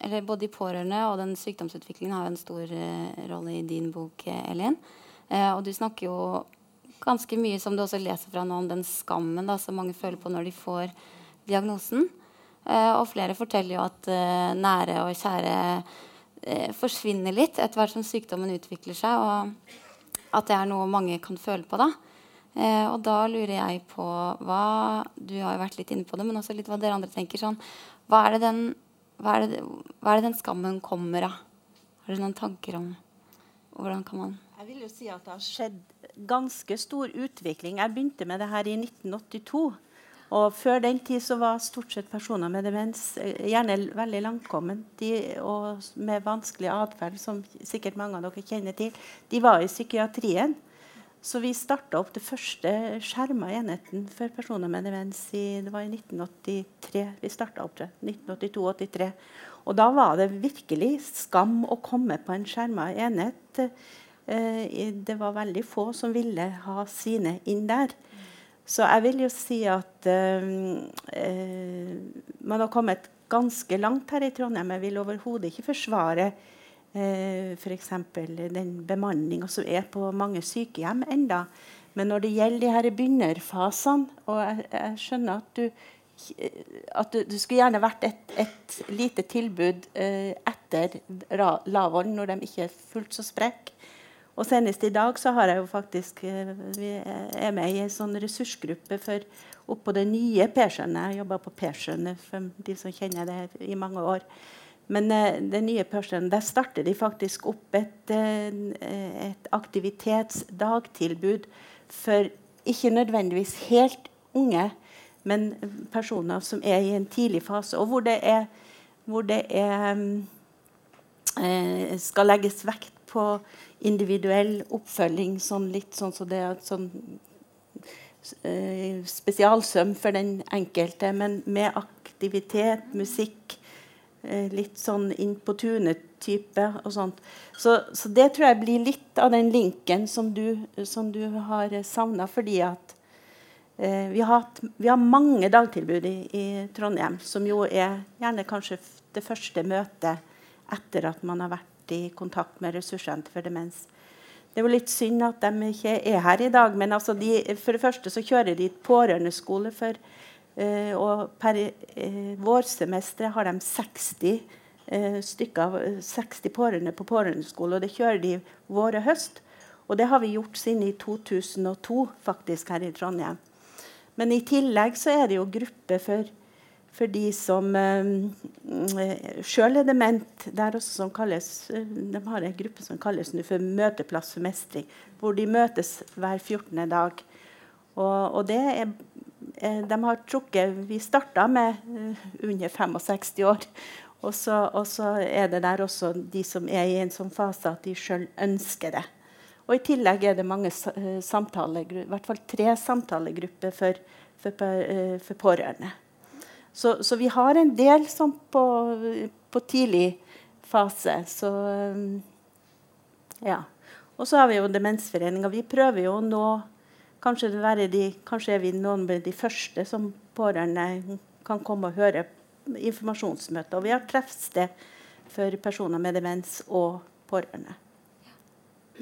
eller Både de pårørende og den sykdomsutviklingen har jo en stor eh, rolle i din bok, Elin. Eh, og du snakker jo ganske mye som du også leser fra nå om den skammen da, som mange føler på når de får diagnosen. Uh, og flere forteller jo at uh, nære og kjære uh, forsvinner litt etter hvert som sykdommen utvikler seg, og at det er noe mange kan føle på. da. og da lurer jeg på hva Du har jo vært litt inne på det, men også litt hva dere andre tenker. sånn, Hva er den, hva er det, hva er det den skammen kommer av? Har du noen tanker om hvordan kan man Jeg vil jo si at det har skjedd ganske stor utvikling. Jeg begynte med det her i 1982. Og Før den tid så var stort sett personer med demens eh, gjerne veldig langkommen og med vanskelig atferd, som sikkert mange av dere kjenner til. De var i psykiatrien. Så vi starta opp det første skjerma enheten for personer med demens i, det var i 1983. Vi starta opp det. 1982-83. Og da var det virkelig skam å komme på en skjerma enhet. Eh, det var veldig få som ville ha sine inn der. Så jeg vil jo si at uh, uh, man har kommet ganske langt her i Trondheim. Jeg vil overhodet ikke forsvare eh, f.eks. For den bemanninga som er på mange sykehjem enda. Men når det gjelder de her begynnerfasene, og jeg, jeg skjønner at du at det, skulle gjerne vært et, et lite tilbud eh, etter Lavålen, når de ikke er fullt så sprekke. Og senest i dag så har jeg jo faktisk eh, Vi er med i en sånn ressursgruppe for oppå det nye Persjøen. Jeg jobba på Persjøen for de som kjenner det i mange år. Men uh, det nye Persjøen, der starter de faktisk opp et, uh, et aktivitetsdagtilbud for ikke nødvendigvis helt unge, men personer som er i en tidlig fase, og hvor det, er, hvor det er, skal legges vekt på individuell oppfølging, sånn litt sånn som så det er sånn uh, spesialsøm for den enkelte, men med aktivitet, musikk, uh, litt sånn inn på tunet-type og sånt. Så, så, det tror jeg blir litt av den linken som du, som du har savna, fordi at eh, vi, har hatt, vi, har mange dagtilbud i, i Trondheim, som jo er gjerne kanskje det første møtet etter at man har vært i kontakt med Ressurssenter for demens. Det er jo litt synd at de ikke er her i dag. Men altså de, for det første så kjører de pårørendeskole. For, eh, og per eh, vårsemesteret har de 60 uh, eh, stykker, 60 pårørende på pårørendeskole. Og det kjører de vår og høst. Og det har vi gjort siden i 2002 faktisk her i Trondheim. Men i tillegg så er det jo gruppe for for de som eh, sjøl er dement. Der også som kalles, eh, de har en gruppe som kalles for Møteplass for mestring, hvor de møtes hver 14. dag. Og, og det er, eh, de har trukket Vi starta med uh, under 65 år. Og så, og så, er det der også de som er i en sånn fase at de sjøl ønsker det. Og I tillegg er det mange uh, i hvert fall tre samtalegrupper for, for, for pårørende. Så, så, vi har en del sånn på, på tidlig fase. Så ja. Og så har vi jo Demensforeninga. Vi prøver jo å nå Kanskje, de, kanskje er vi noen av de første som pårørende kan komme og høre informasjonsmøter. Og vi har treffsted for personer med demens og pårørende.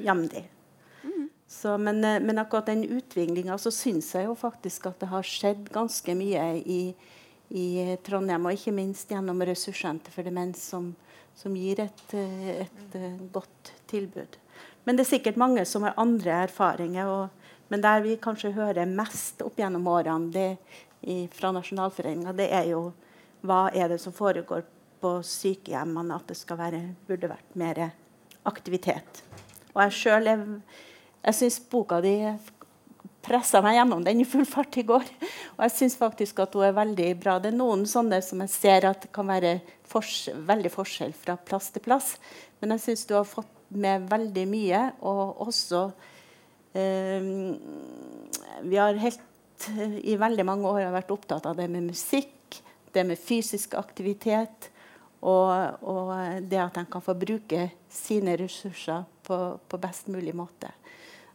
Jevnlig. Så, Men, eh, men, akkurat den utviklinga så syns jeg jo faktisk at det har skjedd ganske mye i, i Trondheim, og ikke minst gjennom Ressurssenter for demens, som, som gir et, et, et, eh, godt tilbud. Men det er sikkert mange som har andre erfaringer. Og, men der vi kanskje hører mest opp gjennom årene det, i, fra Nasjonalforeninga, det er jo hva er det som foregår på sykehjemmene, at det skal være, burde vært mer aktivitet. Og jeg sjøl jeg syns boka di pressa meg gjennom den i full fart i går. Og jeg syns faktisk at hun er veldig bra. Det er noen sånne som jeg ser at kan være fors veldig forskjell fra plass til plass. Men jeg syns du har fått med veldig mye, og også vi har helt i veldig mange år vært opptatt av det med musikk, det med fysisk aktivitet. Og, og det at de kan få bruke sine ressurser på, på best mulig måte.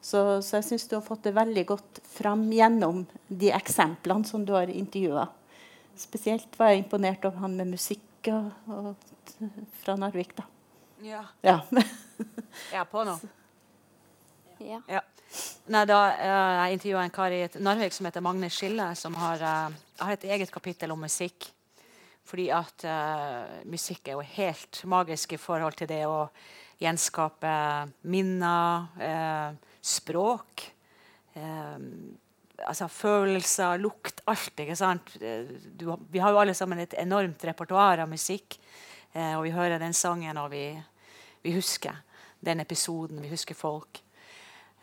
Så, så jeg syns du har fått det veldig godt fram gjennom de eksemplene som du har intervjua. Spesielt var jeg imponert over han med musikk og, og, fra Narvik. da. Ja. ja. jeg er på nå. Ja. ja. Nei, da, uh, jeg intervjua en kar i Narvik som heter Magne Skille, som har, uh, har, et eget kapittel om musikk. Fordi at uh, musikk er jo helt magisk i forhold til det å gjenskape minner, språk. altså følelser, lukt, alt. ikke sant? Du, vi har jo alle sammen et enormt repertoar av musikk. og vi hører den sangen, og vi, vi husker den episoden. Vi husker folk.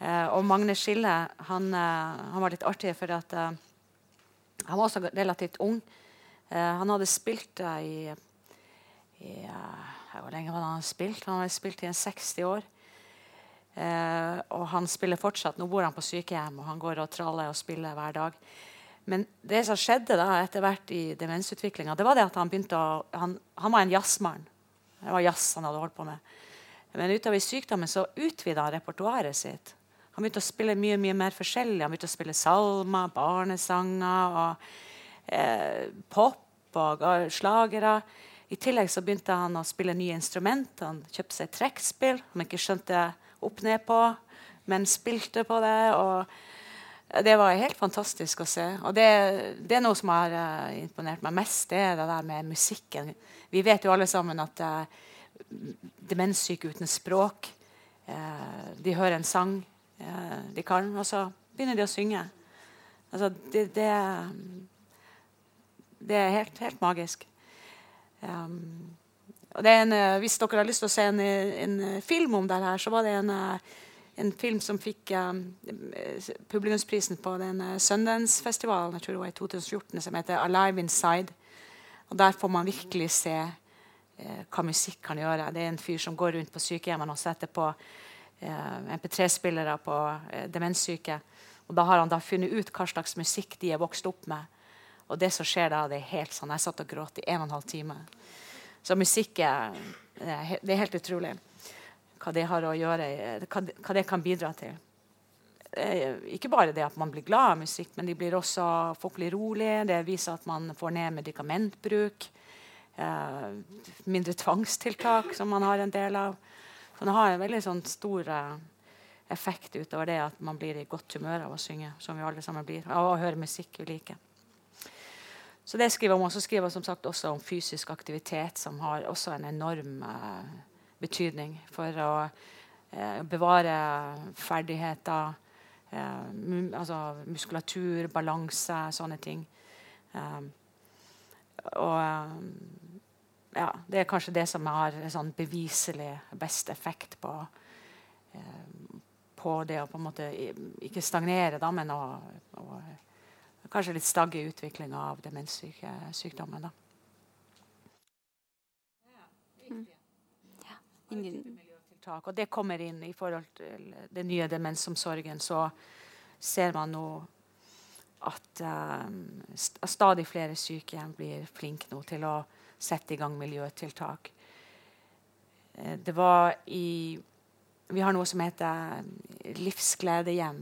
Eh, og Magne Skille han, eh, han, var litt artig, for at, uh, han var også relativt ung. han hadde spilt i, i Hvor lenge var det han spilt? Han hadde spilt i en 60 år. Uh, og han spiller fortsatt. Nå bor han på sykehjem, og han går og traller og spiller hver dag. Men det som skjedde da etter hvert i demensutviklinga, det var det at han begynte å Han, han var en jazzmann. Det var jazz han hadde holdt på med. Men utover i sykdommen så utvida han repertoaret sitt. Han begynte å spille mye mye mer forskjellig. Han begynte å spille salmer, barnesanger og eh, pop og slagere. I tillegg så begynte han å spille nye instrumenter. Han kjøpte seg trekkspill han ikke skjønte opp ned på, men spilte på det. og Det var helt fantastisk å se. Og det, det er noe som har uh, imponert meg mest, det er det der med musikken. Vi vet jo alle sammen at uh, demenssyke uten språk uh, De hører en sang, Eh, de kan. Og så begynner de å synge. Altså, det, det, det er helt, helt magisk. Um, en, eh, hvis dere har lyst til å se en, en, film om det her, så var det en, eh, en film som fikk um, publikumsprisen på den Sundance-festivalen jeg tror det var i 2014, som heter 'Alive Inside'. Og Der får man virkelig se eh, hva musikk kan gjøre. Det er en fyr som går rundt på sykehjemmene og setter på Eh, MP3-spillere på eh, demenssyke. Og da har han da funnet ut hva slags musikk de er vokst opp med. Og det som skjer da, det er helt sånn Jeg satt og gråt i en og en halv time. Så musikk er, det er helt utrolig hva det har å gjøre, hva, hva det kan bidra til. Ikke bare det at man blir glad av musikk, men de blir også, folk blir rolige. Det viser at man får ned medikamentbruk. Eh, mindre tvangstiltak, som man har en del av. Så det har en veldig sånn stor effekt utover det at man blir i godt humør av å synge. som vi alle sammen blir, Av å høre musikk vi liker. Så det skriver man også skriver som sagt også om fysisk aktivitet, som har også en enorm uh, betydning for å uh, bevare ferdigheter, mu altså muskulatur, balanse, sånne ting. Um, og ja, det er kanskje det som har sånn beviselig best effekt på, på det å på en måte ikke stagnere, da, men å, å kanskje litt stagge utviklinga av demenssykdommen. Mm. Og det kommer inn i forhold til den nye demensomsorgen. Så ser man nå at um, stadig flere sykehjem blir flinke nå til å sette i gang miljøtiltak. Eh, det var i Vi har noe som heter Livsgledehjem.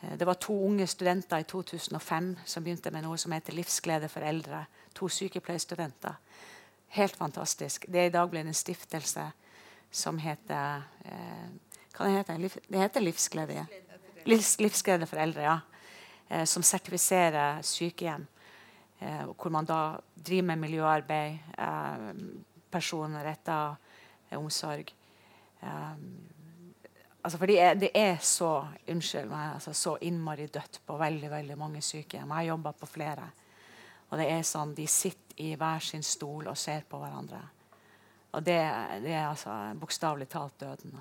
Eh, det var to unge studenter i 2005 som begynte med noe som heter Livsglede for eldre. To sykepleierstudenter. Helt fantastisk. Det er i dag blitt en stiftelse som heter eh, Hva det heter det? heter Livsglede. Livs, livsglede for eldre, ja. Eh, som sertifiserer sykehjem. Eh, hvor man da driver med miljøarbeid, eh, personretta omsorg. Eh, altså fordi det er så unnskyld meg, altså så innmari dødt på veldig veldig mange sykehjem. Jeg har jobba på flere. Og det er sånn, De sitter i hver sin stol og ser på hverandre. Og det, det er altså bokstavelig talt døden.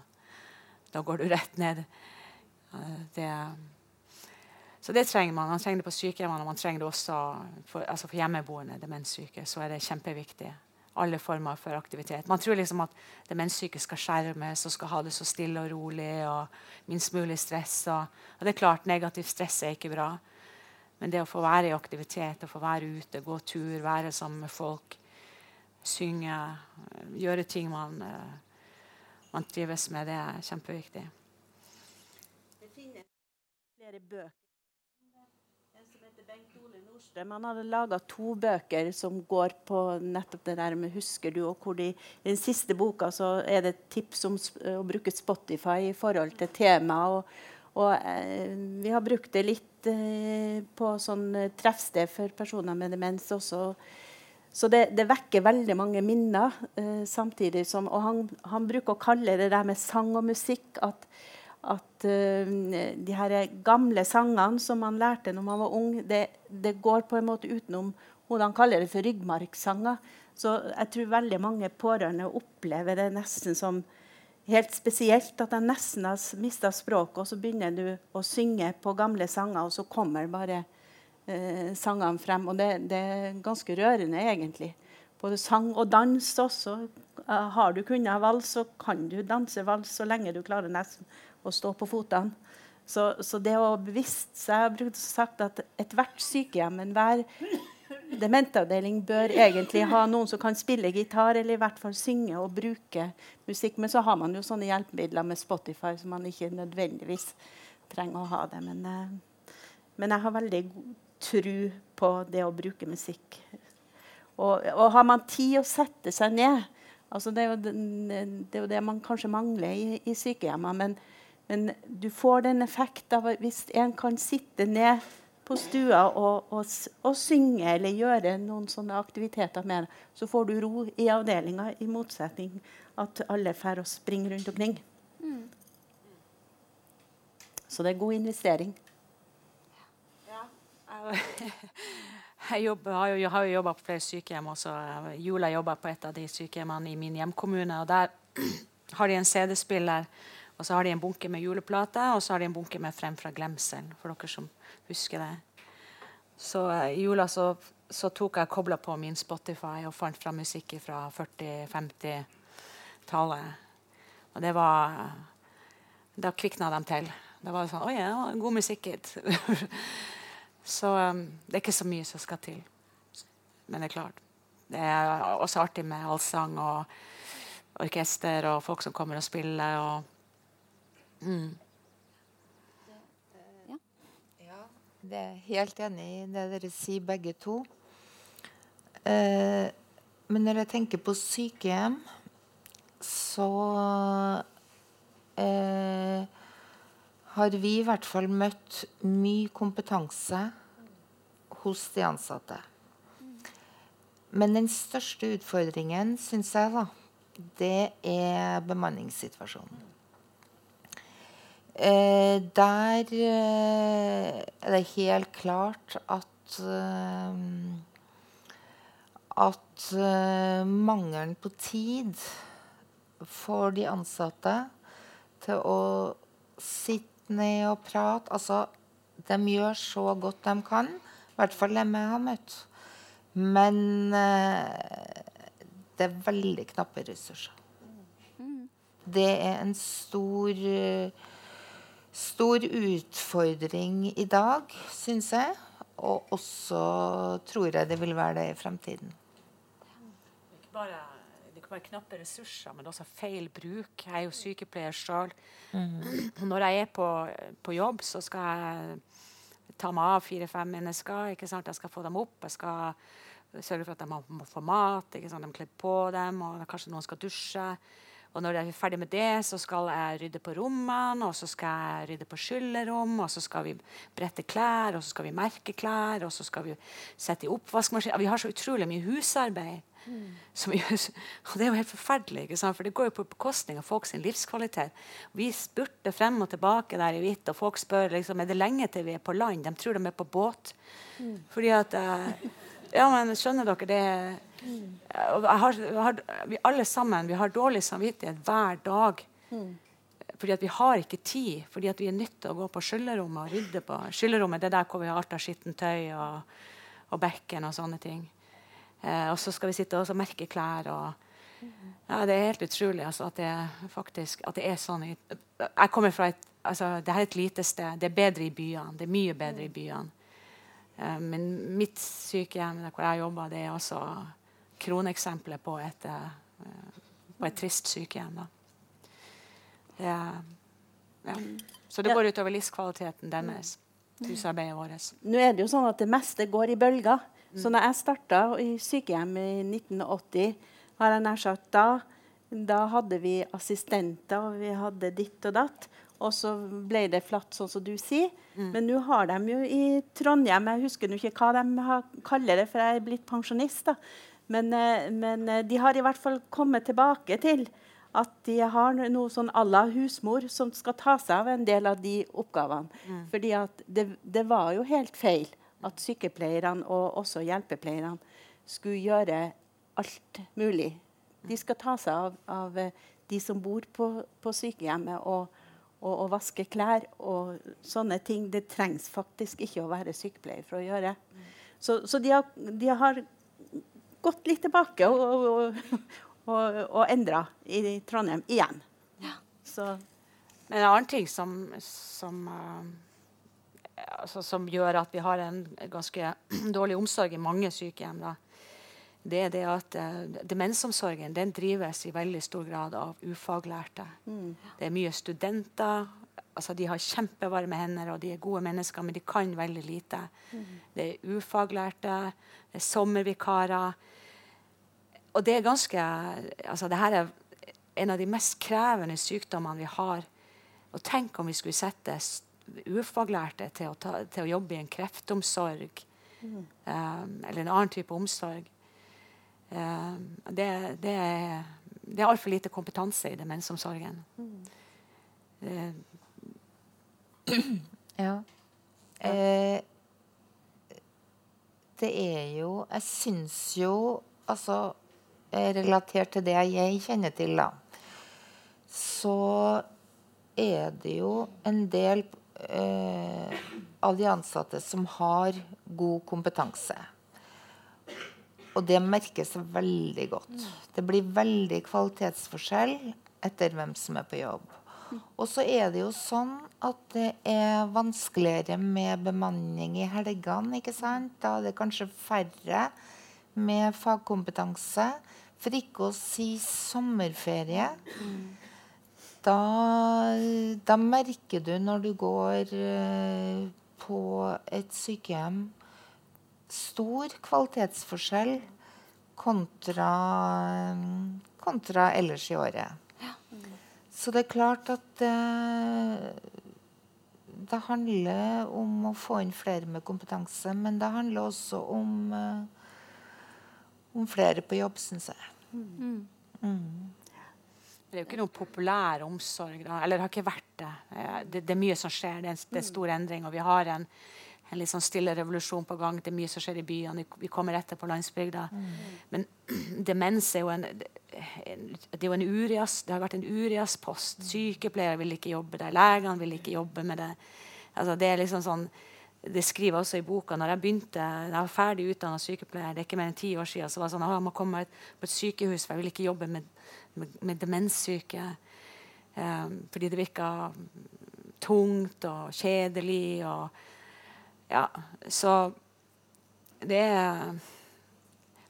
Da går du rett ned. Det så det trenger man. Man trenger det på sykehjemmene og man trenger det også for, altså for hjemmeboende demenssyke. Så er det kjempeviktig alle former for aktivitet. Man tror liksom at demenssyke skal skjermes og skal ha det så stille og rolig og minst mulig stress. Og, og det er klart, Negativt stress er ikke bra. Men det å få være i aktivitet, å få være ute, gå tur, være sammen med folk, synge, gjøre ting man, eh, man trives med, det er kjempeviktig. Det finnes flere bøker Han hadde laga to bøker som går på nettopp det der med 'Husker du?' og hvor de, I den siste boka så er det tips om å bruke Spotify i forhold til temaet. Og, og eh, vi har brukt det litt eh, på sånn eh, treffsted for personer med demens også. Så det, det vekker veldig mange minner. Eh, samtidig som, Og han, han bruker å kalle det der med sang og musikk at at uh, de her gamle sangene som man lærte når man var ung, det, det går på en måte utenom hvordan han kaller det for ryggmarkssanger. Så jeg tror veldig mange pårørende opplever det nesten som helt spesielt. At de nesten har mista språket, og så begynner du å synge på gamle sanger, og så kommer bare uh, sangene frem. Og det, det, er ganske rørende, egentlig. Både sang og dans også. Har du kunnet vals, så kan du danse vals så lenge du klarer nesten å stå på føttene. Så, så, det å bevisst så Jeg har brukt sagt at ethvert sykehjem, enhver dementavdeling bør egentlig ha noen som kan spille gitar, eller i hvert fall synge og bruke musikk. Men så har man jo sånne hjelpemidler med Spotify, så man ikke nødvendigvis trenger å ha det. Men, eh, men jeg har veldig god tro på det å bruke musikk. Og, og har man tid å sette seg ned altså det, er jo, det, er jo det man kanskje mangler i, i sykehjemmene. Men, men du får den effekt av hvis en kan sitte ned på stua og, og, og, synge eller gjøre noen sånne aktiviteter med det, så får du ro i avdelinga, i motsetning at alle får å springe rundt omkring. Mm. Så det er god investering. Ja. Jeg jobber, jo, har jo jobba på flere sykehjem. Også. Jula jobba på et av de sykehjemmene i min hjemkommune. og Der har de en CD-spiller og så har de en bunke med juleplater, og så har de en bunke med 'Frem fra glemselen'. For dere som husker det. Så uh, i jula så, så tok jeg kobla på min Spotify og fant fram musikk fra 40-50-tallet. Og det var Da kvikna de til. Da var det sånn Oi, ja, god musikk hit. så um, det er ikke så mye som skal til. Men det er klart. Det er også artig med allsang og orkester og folk som kommer og spiller. og Mm. Ja. ja. Det er helt enig i det dere sier, begge to. Eh, men når jeg tenker på sykehjem, så eh, har vi i hvert fall møtt mye kompetanse hos de ansatte. Men den største utfordringen, syns jeg, da, det er bemanningssituasjonen. Eh, der eh, er det helt klart at eh, at eh, mangelen på tid får de ansatte til å sitte ned og prate Altså, de gjør så godt de kan. I hvert fall dem jeg har møtt. Men eh, det er veldig knappe ressurser. Mm. Det er en stor uh, stor utfordring i dag, syns jeg. Og også tror jeg det vil være det i fremtiden. Det ikke bare, det ikke bare knappe ressurser, men også feil bruk. Jeg er jo sykepleier sjøl. Mm. Når jeg er på, på, jobb, så skal jeg ta meg av fire-fem mennesker. ikke sant? Jeg skal få dem opp. Jeg skal sørge for at de må få mat. De kler på dem, og kanskje noen skal dusje. Og når jeg er ferdig med det, så skal jeg rydde på rommene, og så skal jeg rydde på skyllerom, og så skal vi brette klær, og så skal vi merke klær, og så skal vi sette i oppvaskmaskin. Vi har så utrolig mye husarbeid. Mm. Vi, og det er jo helt forferdelig, for det går jo på bekostning av folks livskvalitet. Vi spurter frem og tilbake der i hvitt, og folk spør liksom, er det lenge til vi er på land. De tror de er på båt. Mm. Fordi at uh, Ja, men skjønner dere det? Har, har, vi alle sammen vi har dårlig samvittighet hver dag. Mm. Fordi at vi har ikke tid. Fordi at vi er nødt til å gå på skyllerommet og rydde på skyllerommet. Det er der hvor vi har alt av skittentøy og, og bekken og sånne ting. Eh, og så skal vi sitte og merke klær. og ja, Det er helt utrolig altså, at, det faktisk, at det er sånn. Jeg kommer fra et, altså, det er et lite sted. Det er bedre i byene. Det er mye bedre i byene. Eh, men mitt sykehjem hvor jeg jobber, det er altså kroneksempelet på et, eh, på et trist sykehjem. Det, ja. Så det går utover livskvaliteten deres. Husarbeidet vårt. Nå er det jo sånn at det meste går i bølger. Så når jeg starta i sykehjem i 1980, har jeg nær sagt, da, da hadde vi assistenter, og vi hadde ditt og datt. Og så ble det flatt, sånn som du sier. Mm. Men nå har de jo i Trondheim Jeg husker ikke hva de har, kaller det, for jeg er blitt pensjonist. da. Men, eh, men, eh, de har i hvert fall kommet tilbake til at de har noe sånn à la husmor som skal ta seg av en del av de oppgavene. Mm. Fordi at det, det, var jo helt feil at sykepleierne og også hjelpepleierne skulle gjøre alt mulig. De skal ta seg av, av eh, de som bor på, på sykehjemmet. og og, og, vaske klær og sånne ting. Det trengs faktisk ikke å være sykepleier for å gjøre. Så, så de, har, de, har, gått litt tilbake og, og, og, og endra i Trondheim igjen. Ja. Men en annen ting som, som, uh, altså, som, gjør at vi har en ganske dårlig omsorg i mange sykehjem, da, det er det at uh, demensomsorgen den drives i veldig stor grad av ufaglærte. Mm. Det er mye studenter. Altså De har kjempevarme hender og de er gode mennesker, men de kan veldig lite. Mm. Det er ufaglærte, det er sommervikarer. Og det er ganske altså det her er en av de mest krevende sykdommene vi har. Og tenk om vi skulle sette ufaglærte til å, ta, til å jobbe i en kreftomsorg mm. um, eller en annen type omsorg. Um, det, det, er, det er altfor lite kompetanse i demensomsorgen. Mm. ja. Eh, det er jo Jeg syns jo Altså relatert til det jeg kjenner til, da, så er det jo en del eh, av de ansatte som har god kompetanse. Og det merkes veldig godt. Det blir veldig kvalitetsforskjell etter hvem som er på jobb. Og så er det jo sånn at det er vanskeligere med bemanning i helgene. ikke sant? Da er det kanskje færre med fagkompetanse. For ikke å si sommerferie. Da, da merker du når du går eh, på et sykehjem stor kvalitetsforskjell kontra, kontra ellers i året. Så det er klart at det, det handler om å få inn flere med kompetanse. Men det handler også om, om flere på jobb, syns jeg. Mm. Mm. Det er jo ikke noe populær omsorg. Da. Eller det har ikke vært det. det. Det, er mye som skjer. Det er en, det er stor endring. Og vi har en en litt sånn stille revolusjon på gang. Det er mye som skjer i byene. Vi kommer etter på landsbygda. Mm. Men demens er jo en, det, er jo en urias, det har vært en uriaspost. Mm. Sykepleiere vil ikke jobbe der. Legene vil ikke jobbe med det. Altså, det er liksom sånn det skriver også i boka. når jeg begynte, jeg var ferdig utdanna sykepleier, det er ikke mer enn ti år siden, så var det sånn, jeg må komme på et sykehus, for jeg vil ikke jobbe med, med, med demenssyke. Um, fordi det virka tungt og kjedelig. og ja, så det er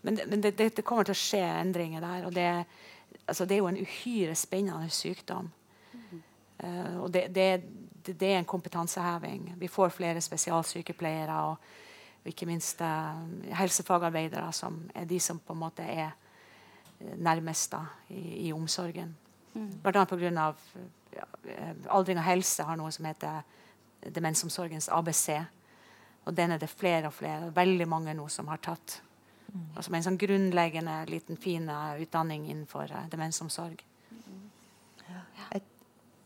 Men, men det, det, kommer til å skje endringer der. Og det, altså det er jo en uhyre spennende sykdom. Mm. Uh, og det, det, er en kompetanseheving. Vi får flere spesialsykepleiere og, og ikke minst uh, helsefagarbeidere, som er de som på en måte er eh, nærmest da, i, i omsorgen. Mm. Bl.a. pga. Ja, aldring og helse har noe som heter demensomsorgens ABC. Og den er det flere og flere. Veldig mange nå som har tatt. Og som en sånn grunnleggende, liten, fin eh, utdanning innenfor uh, demensomsorg. Jeg,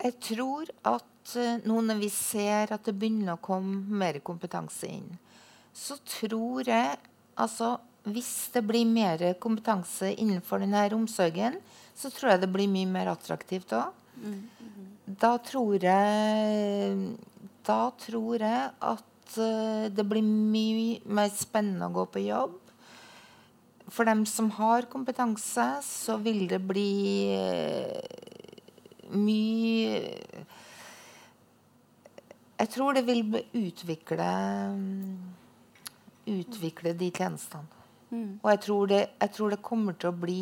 jeg, tror at uh, nå når vi ser at det begynner å komme mer kompetanse inn, så tror jeg altså hvis det blir mer kompetanse innenfor denne omsorgen, så tror jeg det blir mye mer attraktivt òg. Mm. Da tror jeg Da tror jeg at uh, det blir mye mer spennende å gå på jobb. for dem som har kompetanse, så vil det bli mye Jeg tror det vil utvikle utvikle de tjenestene. Mm. Og jeg tror, det, jeg tror, det, kommer til å bli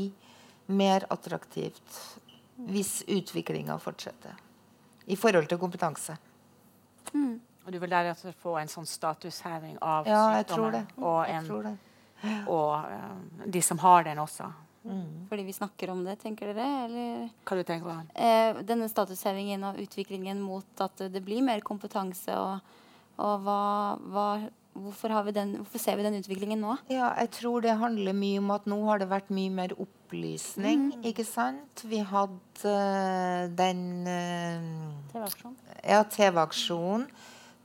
mer attraktivt hvis utviklinga fortsetter. I forhold til kompetanse. Mm. Og du vil deretter få en sånn statusheving av ja, sykdommen? Og, en, tror det. og um, de som har den også? Mm. Fordi vi snakker om det, tenker dere? Eller? Hva du tenker du? Eh, denne statushevingen og utviklingen mot at det blir mer kompetanse, og, og hva, hva Hvorfor, den, hvorfor, ser vi den utviklingen nå? Ja, jeg tror det handler mye om at nå har det vært mye mer opplysning. Mm. ikke sant? Vi hadde uh, den uh, TV-aksjonen. Ja, TV-aksjonen.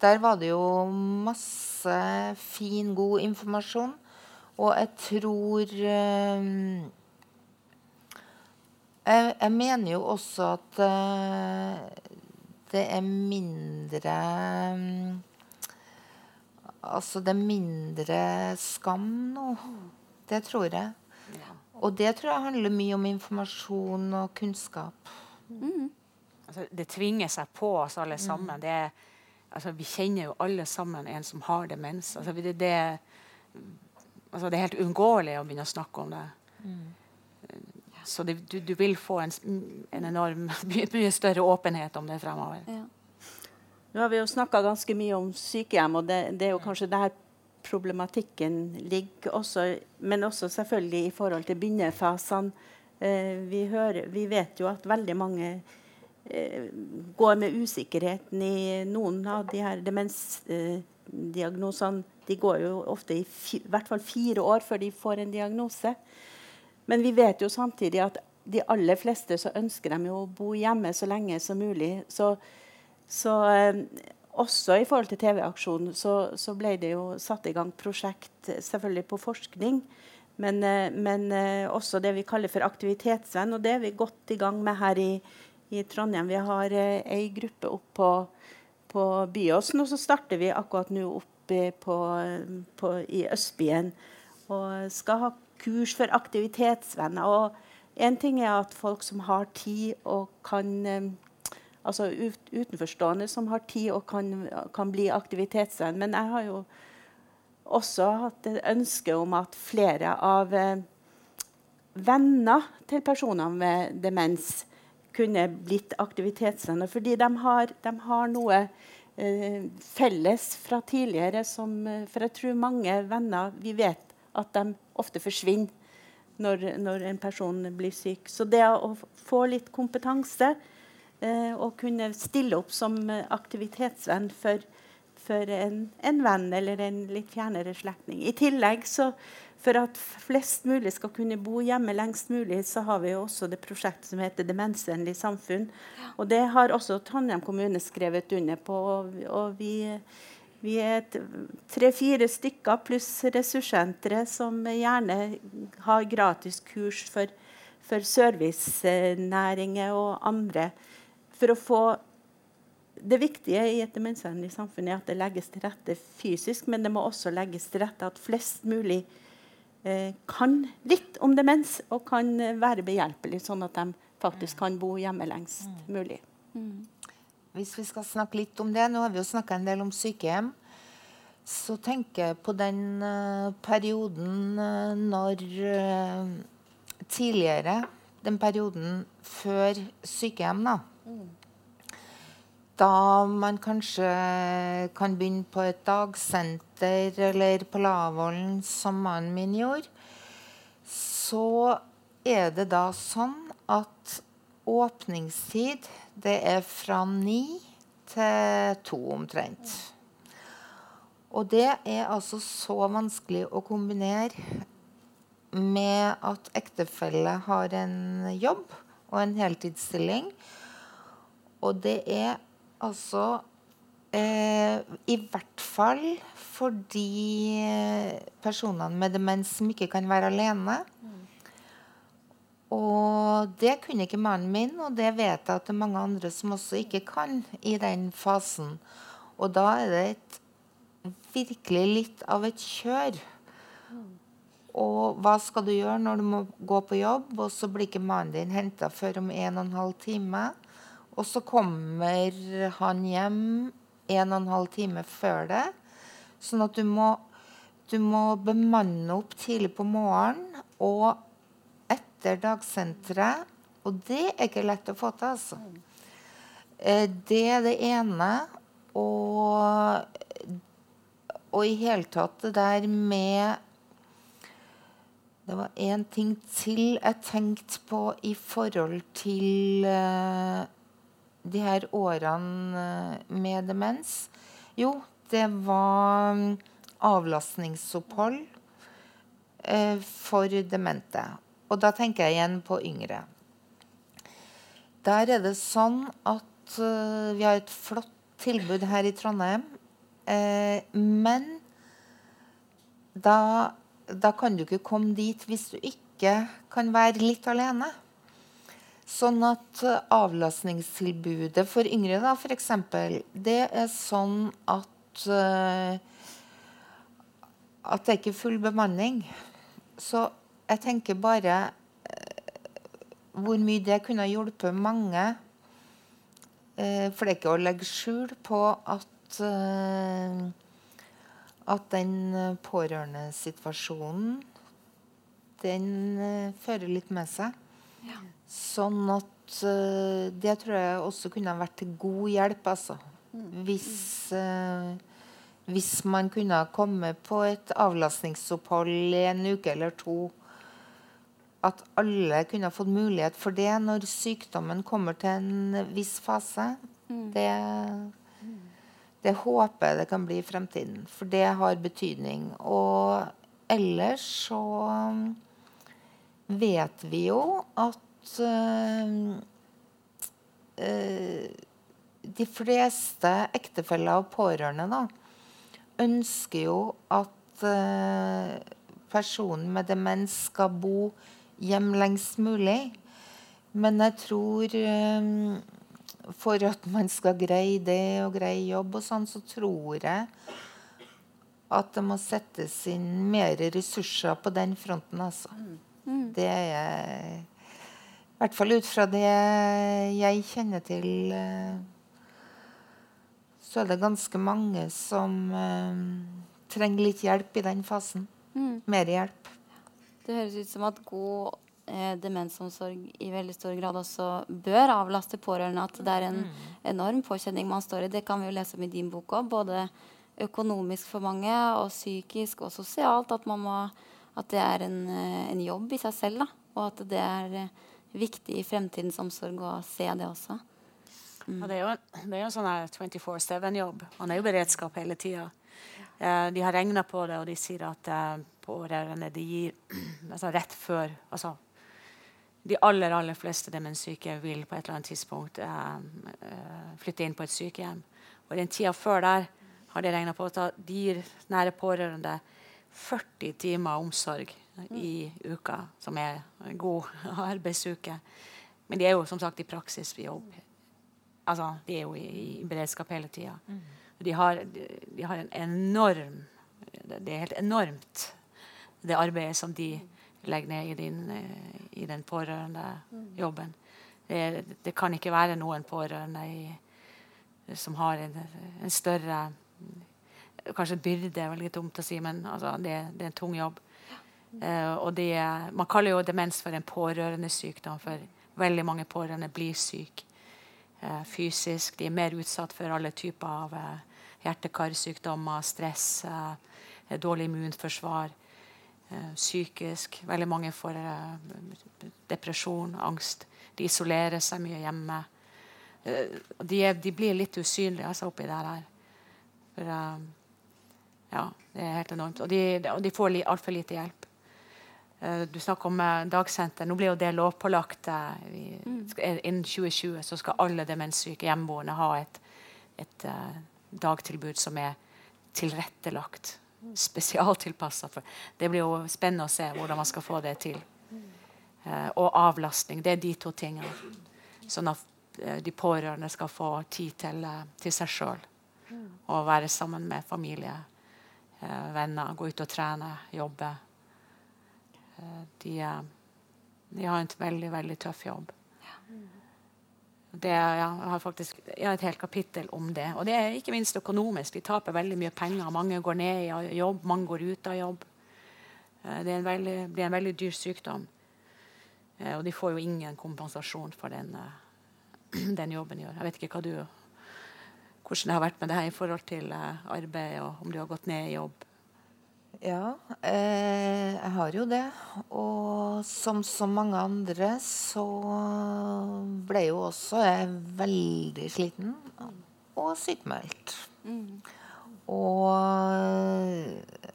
Der var det jo masse fin, god informasjon. Og jeg tror eh, jeg, jeg, mener jo også at det er mindre Altså, det er mindre skam nå. Det tror jeg. Og det tror jeg handler mye om informasjon og kunnskap. Mm. Altså, det tvinger seg på oss alle sammen. Mm. Er, altså, vi kjenner jo alle sammen en som har demens. Altså, det, det, altså, det, er helt uunngåelig å begynne å snakke om det. Mm. Så det, du, du, vil få en, en enorm, mye, større åpenhet om det fremover. Ja. Nå har vi jo snakka ganske mye om sykehjem, og det, det, er jo kanskje der problematikken ligger også. Men også selvfølgelig i forhold til begynnerfasene. Eh, vi, vi, vet jo at veldig mange går med usikkerheten i noen av de her demensdiagnosene. de går jo ofte i, i hvert fall fire år før de får en diagnose. Men vi vet jo samtidig at de aller fleste så ønsker de jo å bo hjemme så lenge som mulig. Så så eh, også i forhold til TV-aksjonen så, så, ble det jo satt i gang prosjekt selvfølgelig på forskning. Men, eh, men eh, også det vi kaller for aktivitetsvenn. Og det er vi godt i gang med her i, i Trondheim. Vi har eh, ei gruppe opp på, på Byåsen, og så starter vi akkurat nå oppe på, på, i Østbyen. Og skal ha kurs for aktivitetsvenner. Og en ting er at folk som har tid og kan eh, altså ut, utenforstående som har tid og kan, kan bli aktivitetsvenn. Men jeg har jo også hatt et ønske om at flere av eh, venner til personer med demens kunne blitt aktivitetsvenner. Fordi de har, de har noe eh, felles fra tidligere som eh, For jeg tror mange venner Vi vet at de ofte forsvinner når, når en person blir syk. Så det å få litt kompetanse Eh, og kunne stille opp som aktivitetsvenn for, for en, en, venn eller en litt fjernere slektning. I tillegg så for at flest mulig skal kunne bo hjemme lengst mulig, så har vi også det prosjektet som heter Demensvennlig samfunn. Og det har også Trondheim kommune skrevet under på. og vi, vi er tre-fire stykker pluss ressurssenteret som gjerne har gratis kurs for, for servicenæringer og andre for å få Det viktige i et demensvennlig samfunn er at det legges til rette fysisk, men det må også legges til rette at flest mulig kan litt om demens og kan være behjelpelig, sånn at de faktisk kan bo hjemme lengst mm. mulig. Mm. Hvis vi skal snakke litt om det, Nå har vi jo snakka en del om sykehjem. Så tenker jeg på den uh, perioden når Tidligere, den perioden før sykehjem, da. Da man kanskje kan begynne på et dagsenter eller på Lavollen, som mannen min gjorde, så er det da sånn at åpningstid det er fra ni til to omtrent. Og det er altså så vanskelig å kombinere med at ektefelle har en jobb og en heltidsstilling. Og det er altså eh, I hvert fall for de personene med demens som ikke kan være alene. Mm. Og det kunne ikke mannen min, og det vet jeg at det er mange andre som også ikke kan i den fasen. Og da er det et, virkelig litt av et kjør Og hva skal du gjøre når du må gå på jobb, og så blir ikke mannen din henta før om en og en halv time? Og så kommer han hjem en og en halv time før det. Sånn at du må, du må bemanne opp tidlig på morgenen og etter dagsenteret. Og det er ikke lett å få til, altså. Eh, det er det ene. Og, og i hele tatt det der med det var én ting til jeg tenkte på i forhold til uh, de her årene uh, med demens. Jo, det var um, avlastningsopphold uh, for demente. Og da tenker jeg igjen på yngre. Der er det sånn at vi har et flott tilbud her i Trondheim. men da da kan du ikke komme dit hvis du ikke kan være litt alene. Sånn at avlastningstilbudet for yngre, da, f.eks., det er sånn at uh, At det ikke er full bemanning. Så jeg tenker bare uh, hvor mye det kunne hjulpet mange. Uh, for det er ikke å legge skjul på at at den eh, pårørendesituasjonen den fører litt med seg. Ja. Sånn at det tror jeg også kunne vært til god hjelp, altså. Hvis, uh, hvis man kunne komme på et avlastningsopphold i en uke eller to. At alle kunne fått mulighet for det når sykdommen kommer til en viss fase. Mm. Det det håper jeg det kan bli i fremtiden, for det har betydning. Og ellers så vet vi jo at uh, uh, de fleste ektefeller og pårørende da, ønsker jo at uh, personen med demens skal bo hjem lengst mulig. Men jeg tror um, for at man skal greie det og greie jobb og sånn, så tror jeg at det må settes inn mer ressurser på den fronten, altså. Mm. Det er I hvert fall ut fra det jeg kjenner til, eh, så er det ganske mange som eh, trenger litt hjelp i den fasen. Mm. Mer hjelp. Det høres ut som at god eh, demensomsorg i veldig stor grad også bør avlaste pårørende. At det er en mm. enorm påkjenning man står i. Det kan vi jo lese om i din bok òg. Både økonomisk for mange og psykisk og sosialt. At, må, at det er en, eh, en, jobb i seg selv. Da. Og at det er eh, viktig i fremtidens omsorg å se det også. Mm. Og det er jo en, det er sånn 24-7-jobb. Man er jo beredskap hele tida. Eh, de har regna på det, og de sier at eh, pårørende de gir altså rett før altså de aller aller fleste demenssyke vil på et eller annet tidspunkt eh, eh, flytte inn på et sykehjem. Og i den tida før der har de regna på at de gir nære pårørende 40 timer omsorg i uka, som er en god arbeidsuke. Men de er jo som sagt i praksis i jobb. Altså, de er jo i, i beredskap hele tida. Mm. De, de, de, har en enorm Det er helt enormt, det arbeidet som de legger ned i, din, eh, i den pårørendejobben. Det, det kan ikke være noen pårørende i, som har en, en, større Kanskje byrde er veldig dumt å si, men altså, det, det, er en tung jobb. Uh, og det, man kaller jo demens for en pårørendesykdom, for veldig mange pårørende blir syke fysisk. De er mer utsatt for alle typer av uh, hjerte-karsykdommer, stress, dårlig immunforsvar. Eh, psykisk. Veldig mange får eh, depresjon, angst. De isolerer seg mye hjemme. Eh, de, de, blir litt usynlige altså, oppi det her. For, ja, det er helt enormt. Og de, de får altfor lite hjelp. Du snakker om dagsenter. Nå blir jo det lovpålagt. Mm. Innen 2020 så skal alle demenssyke hjemmeboende ha et, et dagtilbud som er tilrettelagt spesialtilpassa. Det blir jo spennende å se hvordan man skal få det til. Eh, og avlastning. Det er de to tingene. Sånn at eh, de pårørende skal få tid til, eh, til seg sjøl. Og være sammen med familie, eh, venner, gå ut og trene, jobbe. De, de, har en veldig, veldig tøff jobb. Det, ja, jeg har faktisk jeg har et helt kapittel om det. Og det er ikke minst økonomisk. De taper veldig mye penger. Mange går ned i jobb, mange går ut av jobb. Det veldig, blir en veldig dyr sykdom. Og de får jo ingen kompensasjon for den, den jobben de gjør. Jeg vet ikke du hvordan det har vært med deg i forhold til eh, arbeid, og om du har gått ned i jobb? Ja, eh, jeg har jo det. Og som så mange andre så ble jo også jeg veldig sliten og sykmeldt. Mm. Og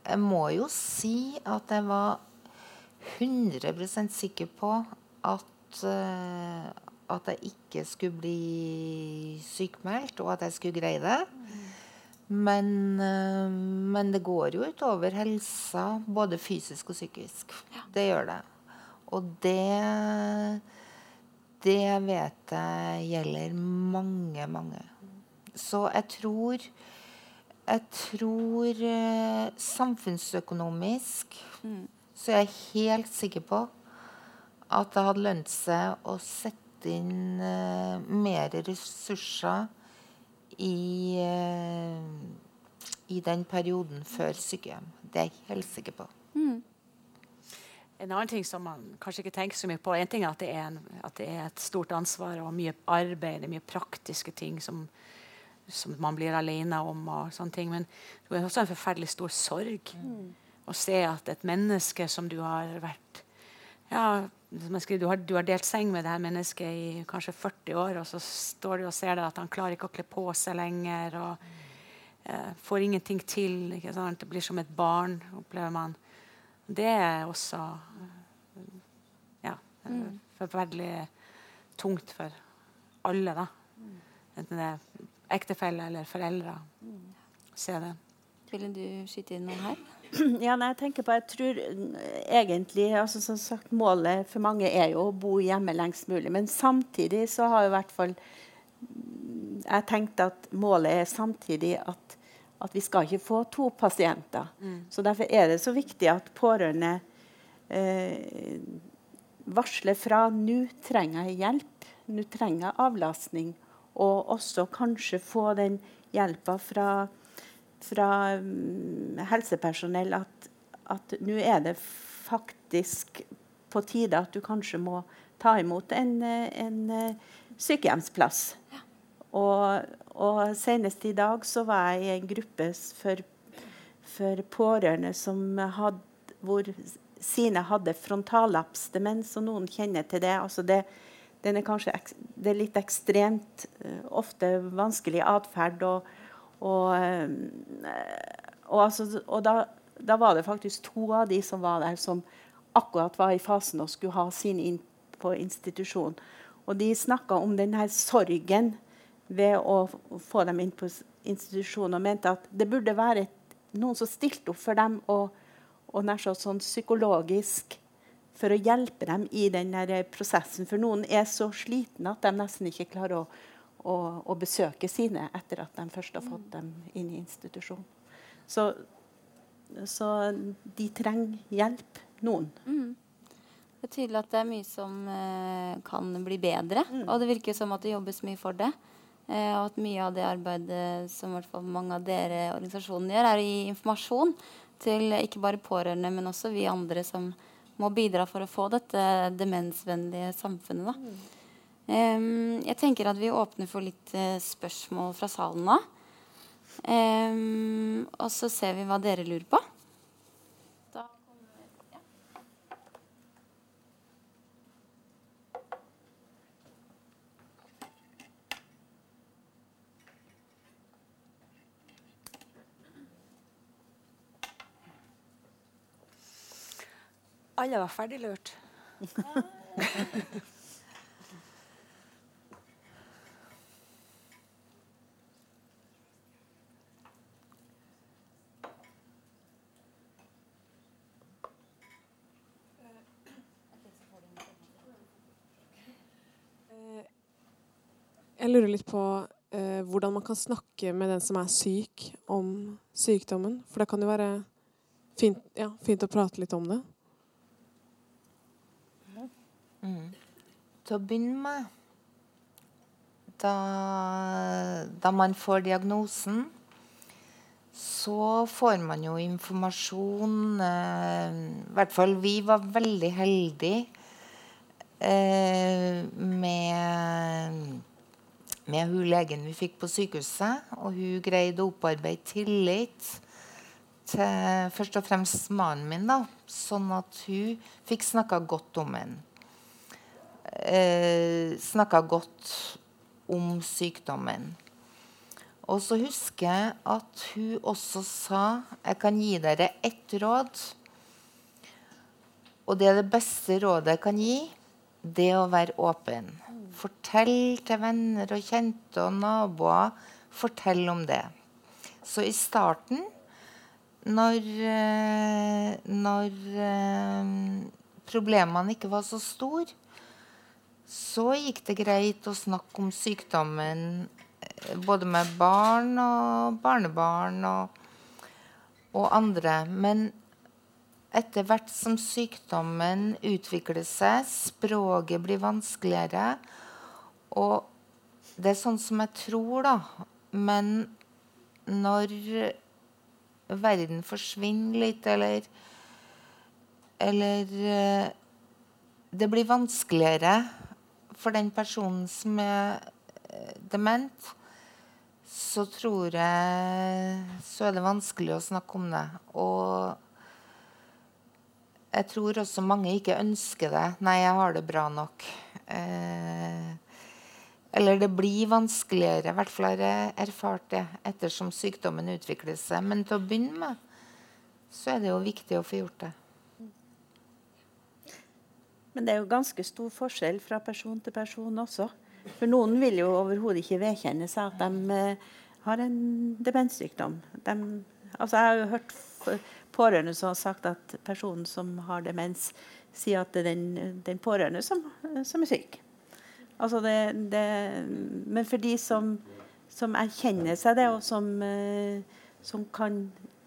jeg må jo si at jeg var 100% sikker på at, eh, at jeg ikke skulle bli sykmeldt, og at jeg skulle greie det. Men, eh, men det går jo utover helsa, både fysisk og psykisk. Ja. Det gjør det. Og det Det vet jeg gjelder mange, mange. Så jeg tror Jeg tror eh, samfunnsøkonomisk mm. så jeg er helt sikker på at det hadde lønt seg å sette inn uh, mer ressurser i, uh, i den perioden før sykehjem. Det er jeg helt sikker på. Mm. En annen ting som man kanskje ikke tenker så mye på, en ting er at det er, en, at det er et stort ansvar og mye arbeid, mye praktiske ting som, som man blir alene om. og sånne ting, Men det er også en forferdelig stor sorg mm. å se at et menneske som du har vært ja, du har, du har, delt seng med det her mennesket i kanskje 40 år, og så står du og ser det at han klarer ikke å kle på seg lenger. og eh, Får ingenting til. Det blir som et barn, opplever man. Det er også ja, mm. forferdelig tungt for alle. da. Enten det er ektefelle eller foreldre. Mm. Se det. Ville du skyte inn noe her? Ja, nei, jeg tenker på, jeg tror egentlig altså som sagt, Målet for mange er jo å bo hjemme lengst mulig. Men samtidig så har i hvert fall jeg tenkt at målet er samtidig at, at vi skal ikke få to pasienter. Mm. Så Derfor er det så viktig at pårørende eh, varsler fra nå trenger jeg hjelp, nå trenger jeg avlastning. Og også kanskje få den hjelpa fra fra um, helsepersonell at, at nå er det faktisk på tide at du kanskje må ta imot en, en uh, sykehjemsplass. Ja. Og, og, senest i dag så var jeg i en gruppe for, for pårørende som hadde, hvor sine hadde frontallapsdemens, og noen kjenner til det. Altså det, den er kanskje det er litt ekstremt, uh, ofte vanskelig atferd. og og, eh, og, altså, og da, da, var det faktisk to av de som var der, som akkurat var i fasen og skulle ha sin inn på institusjon. Og de snakka om denne sorgen ved å få dem inn på institusjon, og mente at det burde være et, noen som stilte opp for dem og, og nær sånn psykologisk for å hjelpe dem i den prosessen. For noen er så slitne at de nesten ikke klarer å å, å, besøke sine etter at de først har fått dem inn i institusjon. Så, så de trenger hjelp, noen. Mm. Det er tydelig at det er mye som eh, kan bli bedre. Mm. Og det virker som at det jobbes mye for det. Eh, og at mye av det arbeidet som mange av dere organisasjonene gjør, er å gi informasjon til ikke bare pårørende, men også vi andre som må bidra for å få dette demensvennlige samfunnet. da. Mm. Um, jeg tenker at vi åpner for litt uh, spørsmål fra salen nå. Um, og så ser vi hva dere lurer på. Alle var ferdiglurt. Ja. Jeg lurer litt på eh, hvordan man kan snakke med den som er syk, om sykdommen. For det kan jo være fint, ja, fint å prate litt om det. Mm. Til å begynne med da, da man får diagnosen, så får man jo informasjon eh, I hvert fall vi var veldig heldige eh, med med hun legen vi fikk på sykehuset. Og hun greide å opparbeide tillit til først og fremst mannen min, da, sånn at hun fikk snakka godt om ham. Eh, snakka godt om sykdommen. Og så husker jeg at hun også sa jeg kan gi dere ett råd. Og det er det beste rådet jeg kan gi, det er å være åpen. Fortell til venner og kjente og naboer. Fortell om det. Så i starten, når, eh, når eh, problemene ikke var så store, så gikk det greit å snakke om sykdommen eh, både med barn og barnebarn og, og andre. Men etter hvert som sykdommen utvikler seg, språket blir vanskeligere, og det er sånn som jeg tror, da. Men når verden forsvinner litt, eller Eller eh, det blir vanskeligere for den personen som er eh, dement, så tror jeg så er det vanskelig å snakke om det. Og jeg tror også mange ikke ønsker det. 'Nei, jeg har det bra nok'. Eh, eller det blir vanskeligere, i hvert fall har jeg erfart det, ettersom sykdommen utvikler seg. Men til å begynne med så er det jo viktig å få gjort det. Men det er jo ganske stor forskjell fra person til person også. For noen vil jo overhodet ikke vedkjenne seg at de eh, har en demenssykdom. De, altså jeg har jo hørt pårørende som har sagt at personen som har demens, sier at det er den, den pårørende som, som er syk. Altså det, det, men for de som, som, erkjenner seg det, og som, eh, som, kan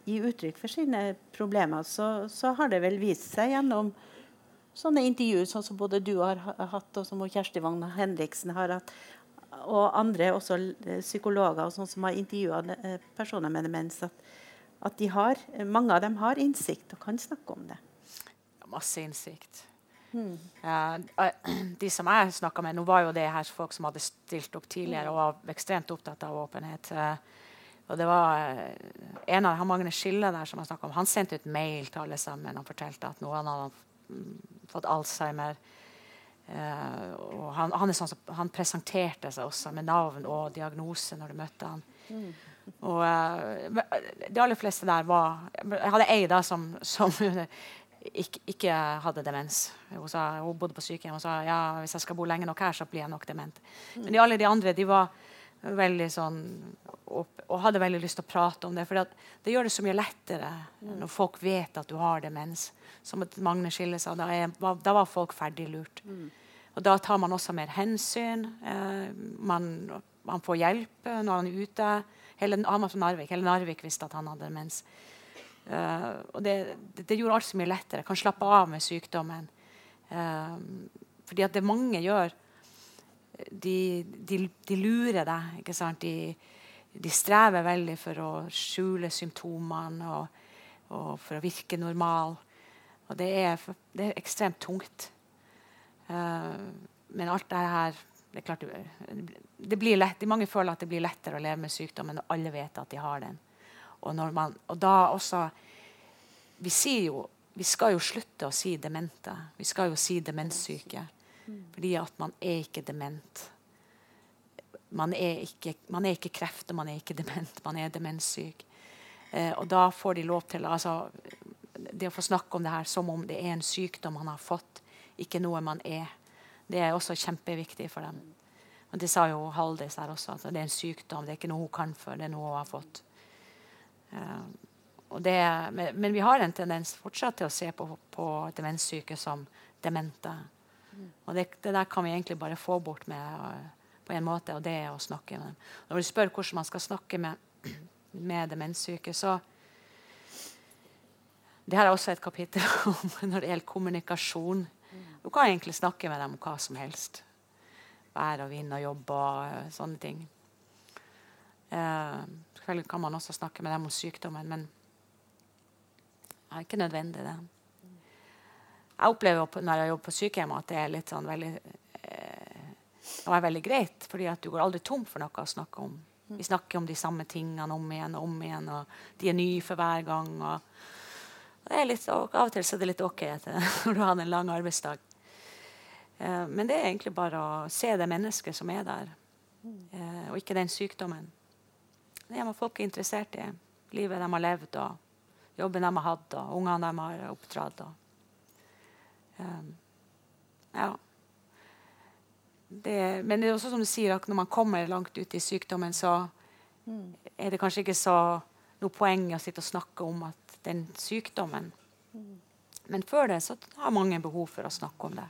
gi uttrykk for sine problemer, så, så, har det vel vist seg gjennom sånne intervjuer sånn som både du har hatt, og som Kjersti Wagner Henriksen har hatt, og andre også eh, psykologer og sånn som har intervjua eh, personer med demens, at, at de har, mange av dem har innsikt og kan snakke om det. Masse innsikt. Mm. Uh, de som jeg snakka med, nå var jo det her folk som hadde stilt opp tidligere og var ekstremt opptatt av åpenhet. Uh, og det var uh, en av Magne Skille der som jeg om, han sendte ut mail til alle sammen og fortalte at noen hadde mm, fått Alzheimer. og han, han, sånn, han, presenterte seg også med navn og diagnose når du møtte han. Mm. Og de aller fleste der var Jeg hadde ei da som, som ikke, ikke, hadde demens. Hun, sa, hun, bodde på sykehjem og sa ja, hvis jeg skal bo lenge nok her, så blir jeg nok dement. Mm. Men de, alle de andre de var veldig sånn opp, og hadde veldig lyst til å prate om det. For det gjør det så mye lettere mm. når folk vet at du har demens. Som at Magne Skille sa, da, er, da var folk ferdig lurt. Mm. Og da tar man også mer hensyn. Eh, man, man, får hjelp når han er ute. Hele, han var fra Narvik. Hele Narvik visste at han hadde demens. Uh, og det, det, gjorde alt så mye lettere. Jeg kan slappe av med sykdommen. Uh, fordi at det mange gjør, de, de, de lurer deg. ikke sant? De, de, strever veldig for å skjule symptomene og, og for å virke normal. Og det er, det er ekstremt tungt. Uh, men alt det her det er klart, det blir lett, Mange føler at det blir lettere å leve med sykdommen når alle vet at de har den. Og, man, og da også vi, sier jo, vi skal jo slutte å si demente. Vi skal jo si demenssyke. Fordi at man er ikke dement. Man er ikke, man er ikke kreft, og man er ikke dement. Man er demenssyk. Eh, og da får de lov til altså, Det å få snakke om det her som om det er en sykdom man har fått, ikke noe man er, det er også kjempeviktig for dem. Og Det sa jo Haldis her også, at det er en sykdom. Det er ikke noe hun kan for, det er noe hun har fått. Uh, det, men, vi har en tendens fortsatt til å se på, på demenssyke som demente. Mm. Og det, det, der kan vi egentlig bare få bort med uh, på en måte, og det er å snakke med dem. Når du spør hvordan man skal snakke med, med demenssyke, så Det her er også et kapittel om når det gjelder kommunikasjon. Mm. Du kan egentlig snakke med dem om hva som helst. Vær og vind og jobb og uh, sånne ting. Uh, selvfølgelig kan man også snakke med dem om sykdommen, men det er ikke nødvendig, det. Jeg opplever når jeg jobber på sykehjem, at det er litt sånn veldig eh, det er veldig greit, fordi at du går aldri tom for noe å snakke om. Vi snakker om de samme tingene om igjen og om igjen, og de er nye for hver gang. og Litt, og av og til så er det litt ok etter, når du har en lang arbeidsdag. Eh, men det er egentlig bare å se det mennesket som er der, eh, og ikke den sykdommen. Det men folk er interessert i. Livet de har levd, og jobben de har hatt, og ungene de har oppdratt. Og, um, ja. Det, men det er også som du sier, at når man kommer langt ut i sykdommen, så er det kanskje ikke så noe poeng å sitte og snakke om at den sykdommen Men før det så har mange behov for å snakke om det.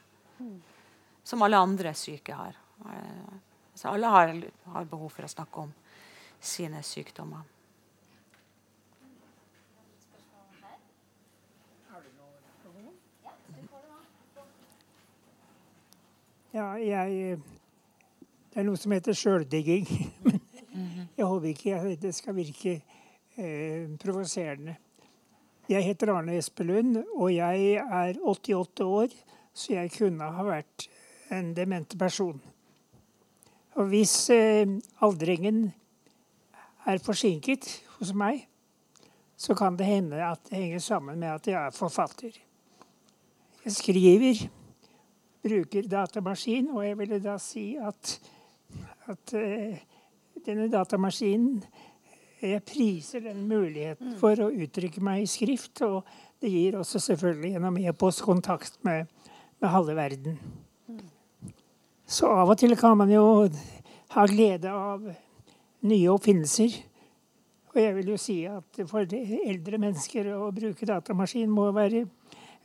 Som alle andre syke har. Så alle har, har behov for å snakke om sine sykdommer. Ja, jeg Det er noe som heter sjøldigging. Jeg håper ikke det skal virke eh, provoserende. Jeg heter Arne Espelund, og jeg er 88 år, så jeg kunne ha vært en demente person. Og hvis eh, aldringen er forsinket hos meg, så kan det hende at det henger sammen med at jeg er forfatter. Jeg skriver, bruker datamaskin, og jeg ville da si at, at uh, denne datamaskinen Jeg priser den muligheten mm. for å uttrykke meg i skrift, og det gir også selvfølgelig gjennom e-post kontakt med, med halve verden. Mm. Så av og til kan man jo ha glede av nye oppfinnelser. Og jeg vil jo si at for eldre mennesker å bruke datamaskin må være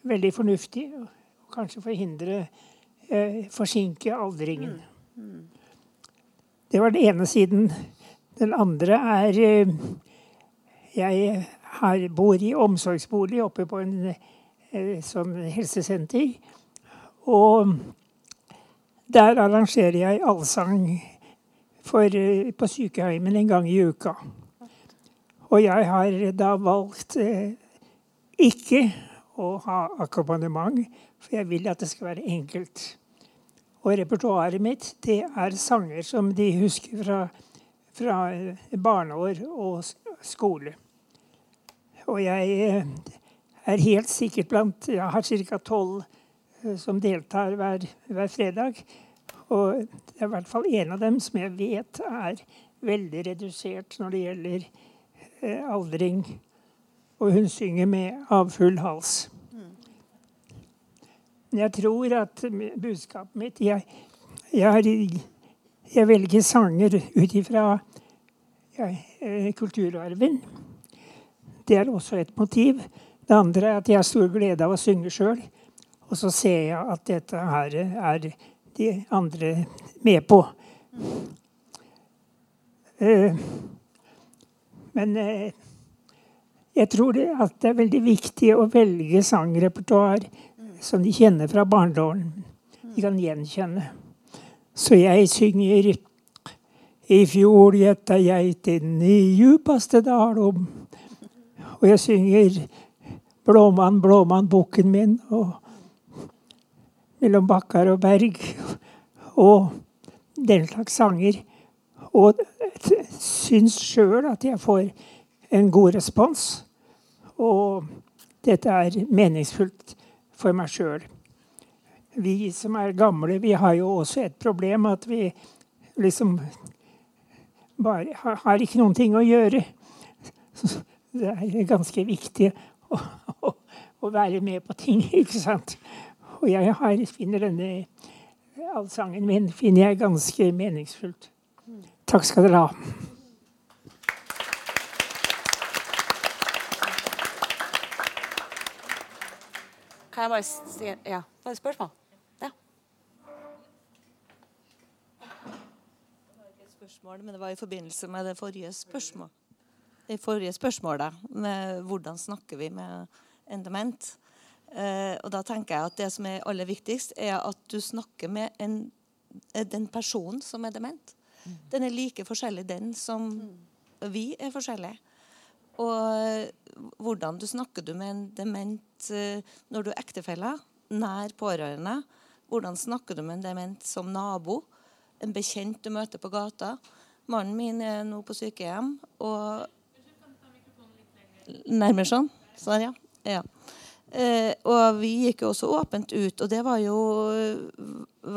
veldig fornuftig. Og kanskje forhindre eh, forsinke aldringen. Det var den ene siden. Den andre er eh, Jeg har, bor i omsorgsbolig oppe på en eh, sånn helsesenter. Og der arrangerer jeg allsang for, eh, på sykehjemmet en gang i uka. Og jeg har da valgt eh, ikke å ha akkompagnement, for jeg vil at det skal være enkelt. Og repertoaret mitt det er sanger som de husker fra, fra eh, barneår og skole. Og jeg er helt sikkert blant Jeg har ca. tolv som deltar hver, hver fredag. Og det er i hvert fall en av dem som jeg vet er veldig redusert når det gjelder eh, aldring. Og hun synger med av full hals. Jeg tror at budskapet mitt Jeg, jeg, jeg velger sanger ut ifra eh, kulturarven. Det er også et motiv. Det andre er at jeg har stor glede av å synge sjøl. Og så ser jeg at dette her er de andre med på. Eh, men eh, jeg tror det, at det er veldig viktig å velge sangrepertoar som de kjenner fra barndommen. De kan gjenkjenne. Så jeg synger I fjor gjetta geitinn i djupaste dalom. Og jeg synger Blåmann, blåmann, bukken min. og mellom bakker og berg. Og den slags sanger. Og syns sjøl at jeg får en god respons. Og dette er meningsfullt for meg sjøl. Vi som er gamle, vi har jo også et problem at vi liksom bare har ikke noen ting å gjøre. Det er ganske viktig å, å, å være med på ting, ikke sant. Og jeg har, finner denne allsangen min finner jeg ganske meningsfullt. Takk skal dere ha. Kan jeg bare si Ja, var det spørsmål? Ja. Det var ikke et spørsmål, men det var i forbindelse med det forrige spørsmålet. Det forrige spørsmålet med hvordan snakker vi med en dement. Eh, og da tenker jeg at det som er aller viktigst, er at du snakker med en, eh, den personen som er dement. Mm. Den er like forskjellig, den som mm. vi er forskjellige. Og hvordan du snakker du med en dement når du er ektefelle, nær pårørende? Hvordan snakker du med en dement som nabo? En bekjent du møter på gata? Mannen min er nå på sykehjem, og Nærmere sånn? Sånn, ja. ja. Eh, og vi gikk jo også åpent ut, og det var jo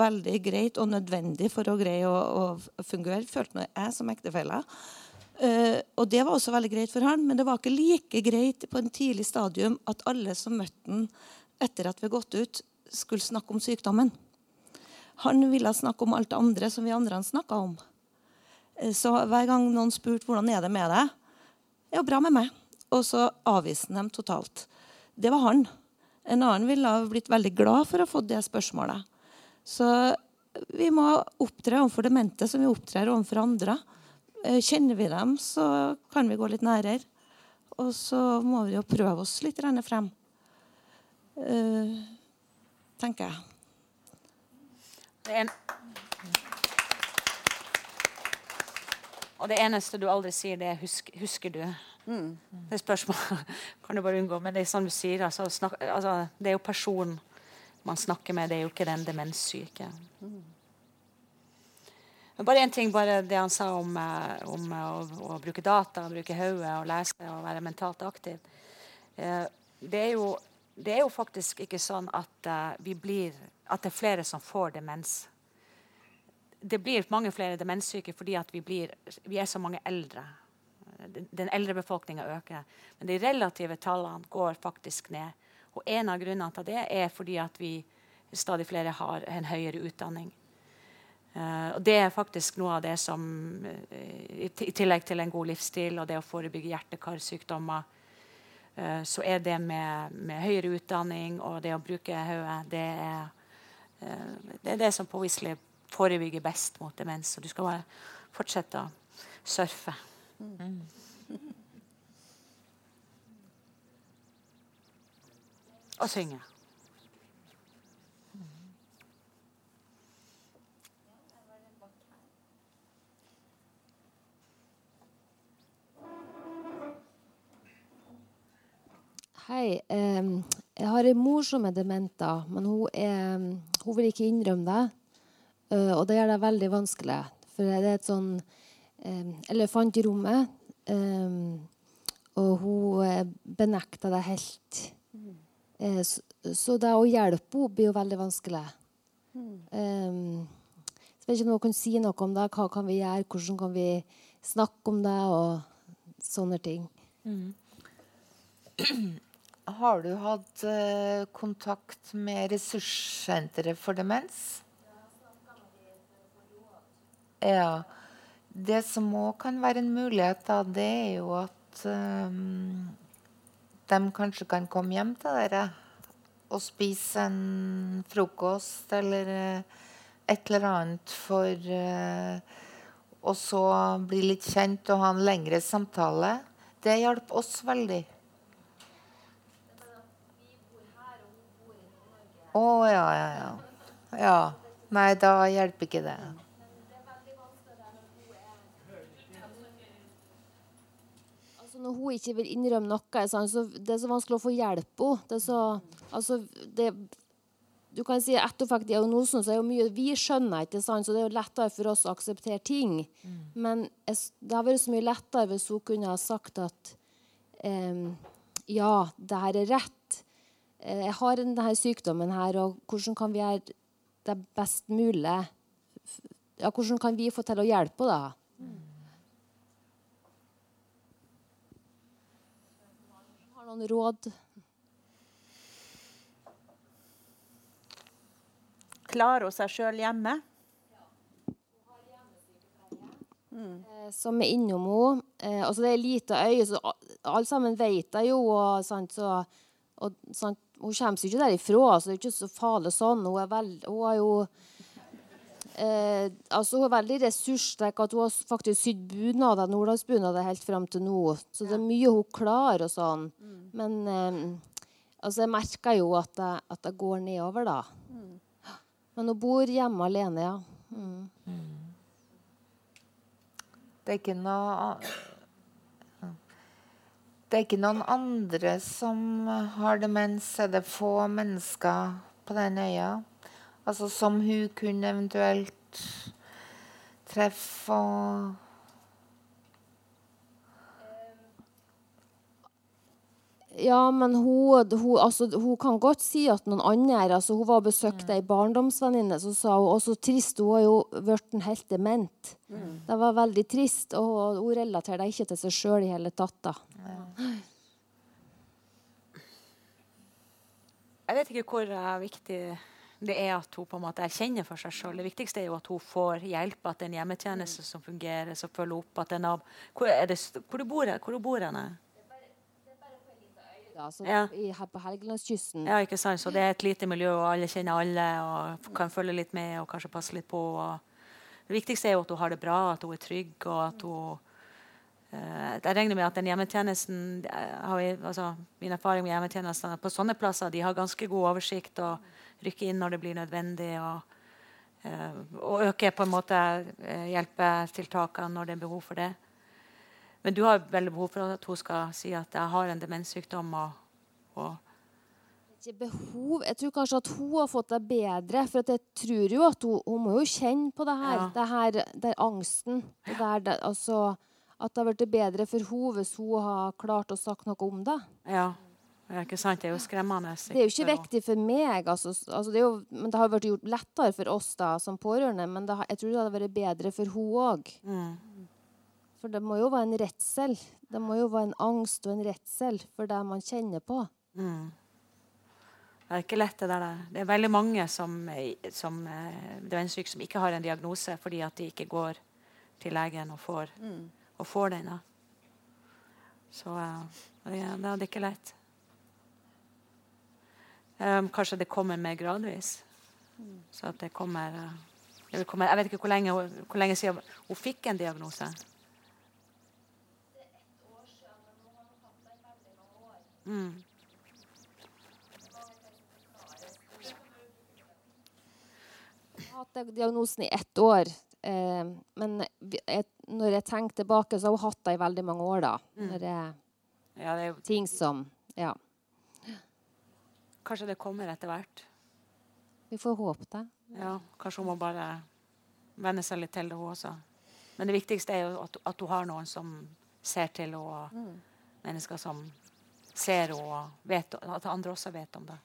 veldig greit og nødvendig for å greie å, å fungere, følte jeg som ektefelle. Eh, og det var også veldig greit for han, men det var ikke like greit på en tidlig stadium at alle som møtte han etter at vi hadde gått ut, skulle snakke om sykdommen. Han ville snakke om alt det andre som vi andre snakka om. Eh, så hver gang noen spurte hvordan er det med deg, er jo bra med meg. Og så avviste han dem totalt. Det var han. En annen ville ha blitt veldig glad for å få det spørsmålet. Så vi må opptre overfor demente som vi opptrer overfor andre. Eh, kjenner vi dem, så kan vi gå litt nærere. Og så må vi jo prøve oss litt frem. Uh, tenker jeg. Det en... Og det eneste du aldri sier, det er 'husker, husker du'? Mm. Det spørsmål kan du bare unngå. Men det er sånn du sier, altså, snak, altså, det er jo personen man snakker med, det er jo ikke den demenssyke. Mm. Bare én ting, bare det han sa om, eh, om eh, å, å, bruke data, bruke hodet og lese og være mentalt aktiv. Eh, det, er jo, det, er jo, faktisk ikke sånn at, vi blir, at det er flere som får demens. Det blir mange flere demenssyke fordi vi, blir, vi er så mange eldre den eldre befolkninga øker. Men de relative tallene går faktisk ned. Og En av grunnene til det er fordi at vi stadig flere har en høyere utdanning. Uh, og Det er faktisk noe av det som, uh, i, tillegg til en god livsstil og det å forebygge hjerte-karsykdommer, uh, så er det med, med, høyere utdanning og det å bruke hodet det, det, er det som påviselig forebygger best mot demens. Så du skal bare fortsette å surfe. Mm. Og synge. Hei. Jeg har en mor som er dement, men hun, er, hun, vil ikke innrømme det. Og det gjør det veldig vanskelig. For det er et sånn um, elefant i rommet. Um, og hun benekta det helt. Mm. Uh, så, så, det å hjelpe henne blir jo veldig vanskelig. Mm. Um, så vet ikke om hun kan si noe om det. Hva kan vi gjøre? Hvordan kan vi snakke om det? Og sånne ting. Mm. Har du hatt uh, kontakt med ressurssenteret for demens? Ja. Det som òg kan være en mulighet, da, det er jo at um, de kanskje kan komme hjem til dere og spise en frokost eller uh, et eller annet for uh, Og så bli litt kjent og ha en lengre samtale. Det hjelper oss veldig. Å oh, ja, ja, ja. Ja. Nei, da hjelper ikke det. Når hun ikke vil innrømme noe, sånn, så det er så vanskelig å få hjelp henne. Altså, du kan si Etter fikk diagnosen så er jo mye vi skjønner ikke, sant? så det er jo lettere for oss å akseptere ting. Mm. Men det har vært så mye lettere hvis hun kunne ha sagt at um, ja, det her er rett. Eh, jeg har denne sykdommen her, og hvordan kan vi gjøre det best mulig? Ja, hvordan kan vi få til å hjelpe henne? Noen råd? Klarer hun seg sjøl hjemme? Mm. Som er innom henne. Eh, altså det er lite øye, så alle sammen vet det jo. Og, sant, så, og, sant, hun kommer seg ikke derifra, så det er ikke så farlig sånn. Hun, er veld, hun har jo Eh, altså Hun er veldig ressurssterk. at Hun har faktisk sydd bunader, nordlandsbunader helt fram til nå. Så det er mye hun klarer og sånn. Mm. Men eh, Altså, jeg merker jo at jeg, at jeg går nedover, da. Mm. Men hun bor hjemme alene, ja. Mm. Det er ikke noe Det er ikke noen andre som har demens? Er det få mennesker på den øya? Altså som hun kunne eventuelt treffe og Ja, men hun, hun, altså, hun, kan godt si at noen andre altså, Hun var og besøkte ei barndomsvenninne, så sa hun også trist. Hun har jo blitt helt dement. Mm. Det var veldig trist, og hun relaterer det ikke til seg sjøl i hele tatt. da. Ja. Jeg vet ikke hvor viktig det er at hun på en måte erkjenner for seg sjøl. Det viktigste er jo at hun får hjelp, at det er en hjemmetjeneste som fungerer, som følger opp. at den er. Hvor, er det, hvor, du bor, hvor du bor henne? altså, ja. i, her på Helgelandskysten. Ja, ikke sant. Så det er et lite miljø, og alle kjenner alle og kan følge litt med og kanskje passe litt på. det viktigste er jo at hun har det bra, at hun er trygg. og at hun uh, Jeg regner med at den hjemmetjenesten har vi, altså, Min erfaring med hjemmetjenestene på sånne plasser de har ganske god oversikt og rykker inn når det blir nødvendig. og uh, og øke på en måte uh, hjelpetiltakene når det er behov for det. Men du har veldig behov for at hun skal si at 'jeg har en demenssykdom'. Og, og behov. Jeg tror kanskje at hun har fått det bedre. For jeg tror jo at hun, hun må jo kjenne på det her. Ja. Det her der angsten. Det der, det, altså, at det har blitt bedre for henne hvis hun har klart å snakke noe om det. Ja. Er ikke sant, det er jo skremmende. Det er jo ikke viktig for meg, altså, altså det jo, men det har vært gjort lettere for oss da, som pårørende. Men det, jeg tror det hadde vært bedre for henne òg. For det må jo være en redsel. Det må jo være en angst og en redsel for det man kjenner på. Mm. Det er ikke lett, det der. Det er veldig mange som, som eh, demenssyke som ikke har en diagnose fordi at de ikke går til legen og får, mm. og får den. Så uh, det, det er ikke lett. Um, kanskje det kommer mer gradvis. Så at det kommer, uh, det kommer Jeg vet ikke hvor lenge, hvor lenge siden hun fikk en diagnose. Mm. Jeg har hatt diagnosen i ett år. Eh, men jeg, når jeg tenker tilbake, så har hun hatt det i veldig mange år. da. Mm. Når jeg, ja, det er ting som Ja. Kanskje det kommer etter hvert. Vi får håpe det. Ja, Kanskje hun må bare venne seg litt til det, hun også. Men det viktigste er jo at, at hun har noen som ser til henne, og mm. mennesker som ser og vet, at andre også vet om det.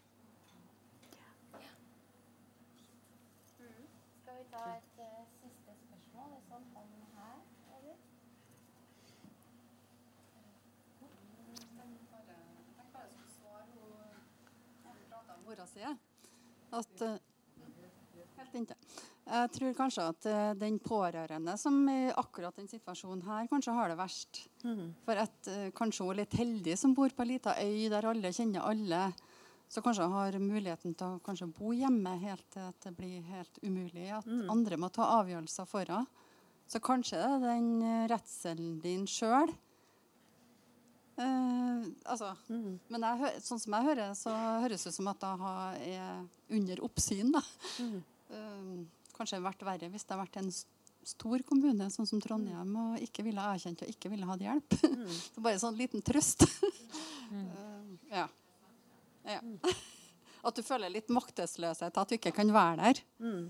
Skal vi ta et uh, siste spørsmål? Sånn her, eller? Mora at uh, Helt inntil. Jeg tror kanskje at uh, den pårørende som i akkurat den situasjonen her, kanskje har det verst. Mm. For at uh, kanskje hun er litt heldig som bor på ei lita øy der alle kjenner alle. Så kanskje har muligheten til å bo hjemme helt til at det blir helt umulig. At mm. andre må ta avgjørelser for henne. Så kanskje det er den redselen din sjøl. Uh, altså, mm. Men jeg, sånn som jeg hører, så høres det ut som at jeg er under oppsyn. da. Mm. Uh, kanskje vært verre hvis det hadde vært en stor kommune, sånn som Trondheim, og ikke ville erkjent og ikke ville hatt hjelp. Mm. Så bare sånn liten trøst. mm. uh, ja. ja. At du føler litt maktesløshet, at du ikke kan være der. Mm.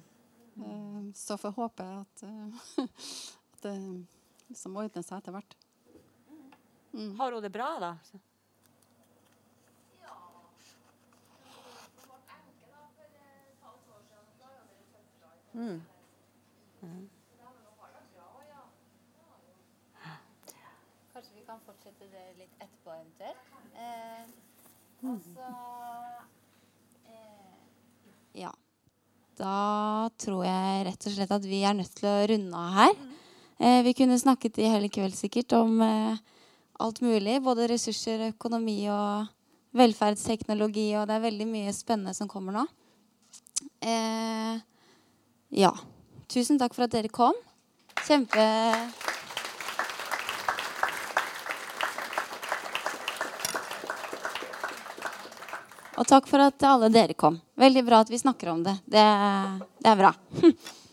Uh, så får håpe at, at det liksom ordner seg etter hvert. Mm. Har hun det bra, da? Mm. Mm. Kanskje vi kan fortsette det litt etterpå eventuelt. Eh, mm. og så eh, Ja. Da tror jeg rett og slett at vi er nødt til å runde av her. Mm. Eh, vi kunne snakket i hele kveld sikkert om eh, alt mulig. Både ressurser, økonomi og velferdsteknologi. Og det er veldig mye spennende som kommer nå. Eh, ja. Tusen takk for at dere kom. Kjempe... Og takk for at alle dere kom. Veldig bra at vi snakker om det. Det, det er bra.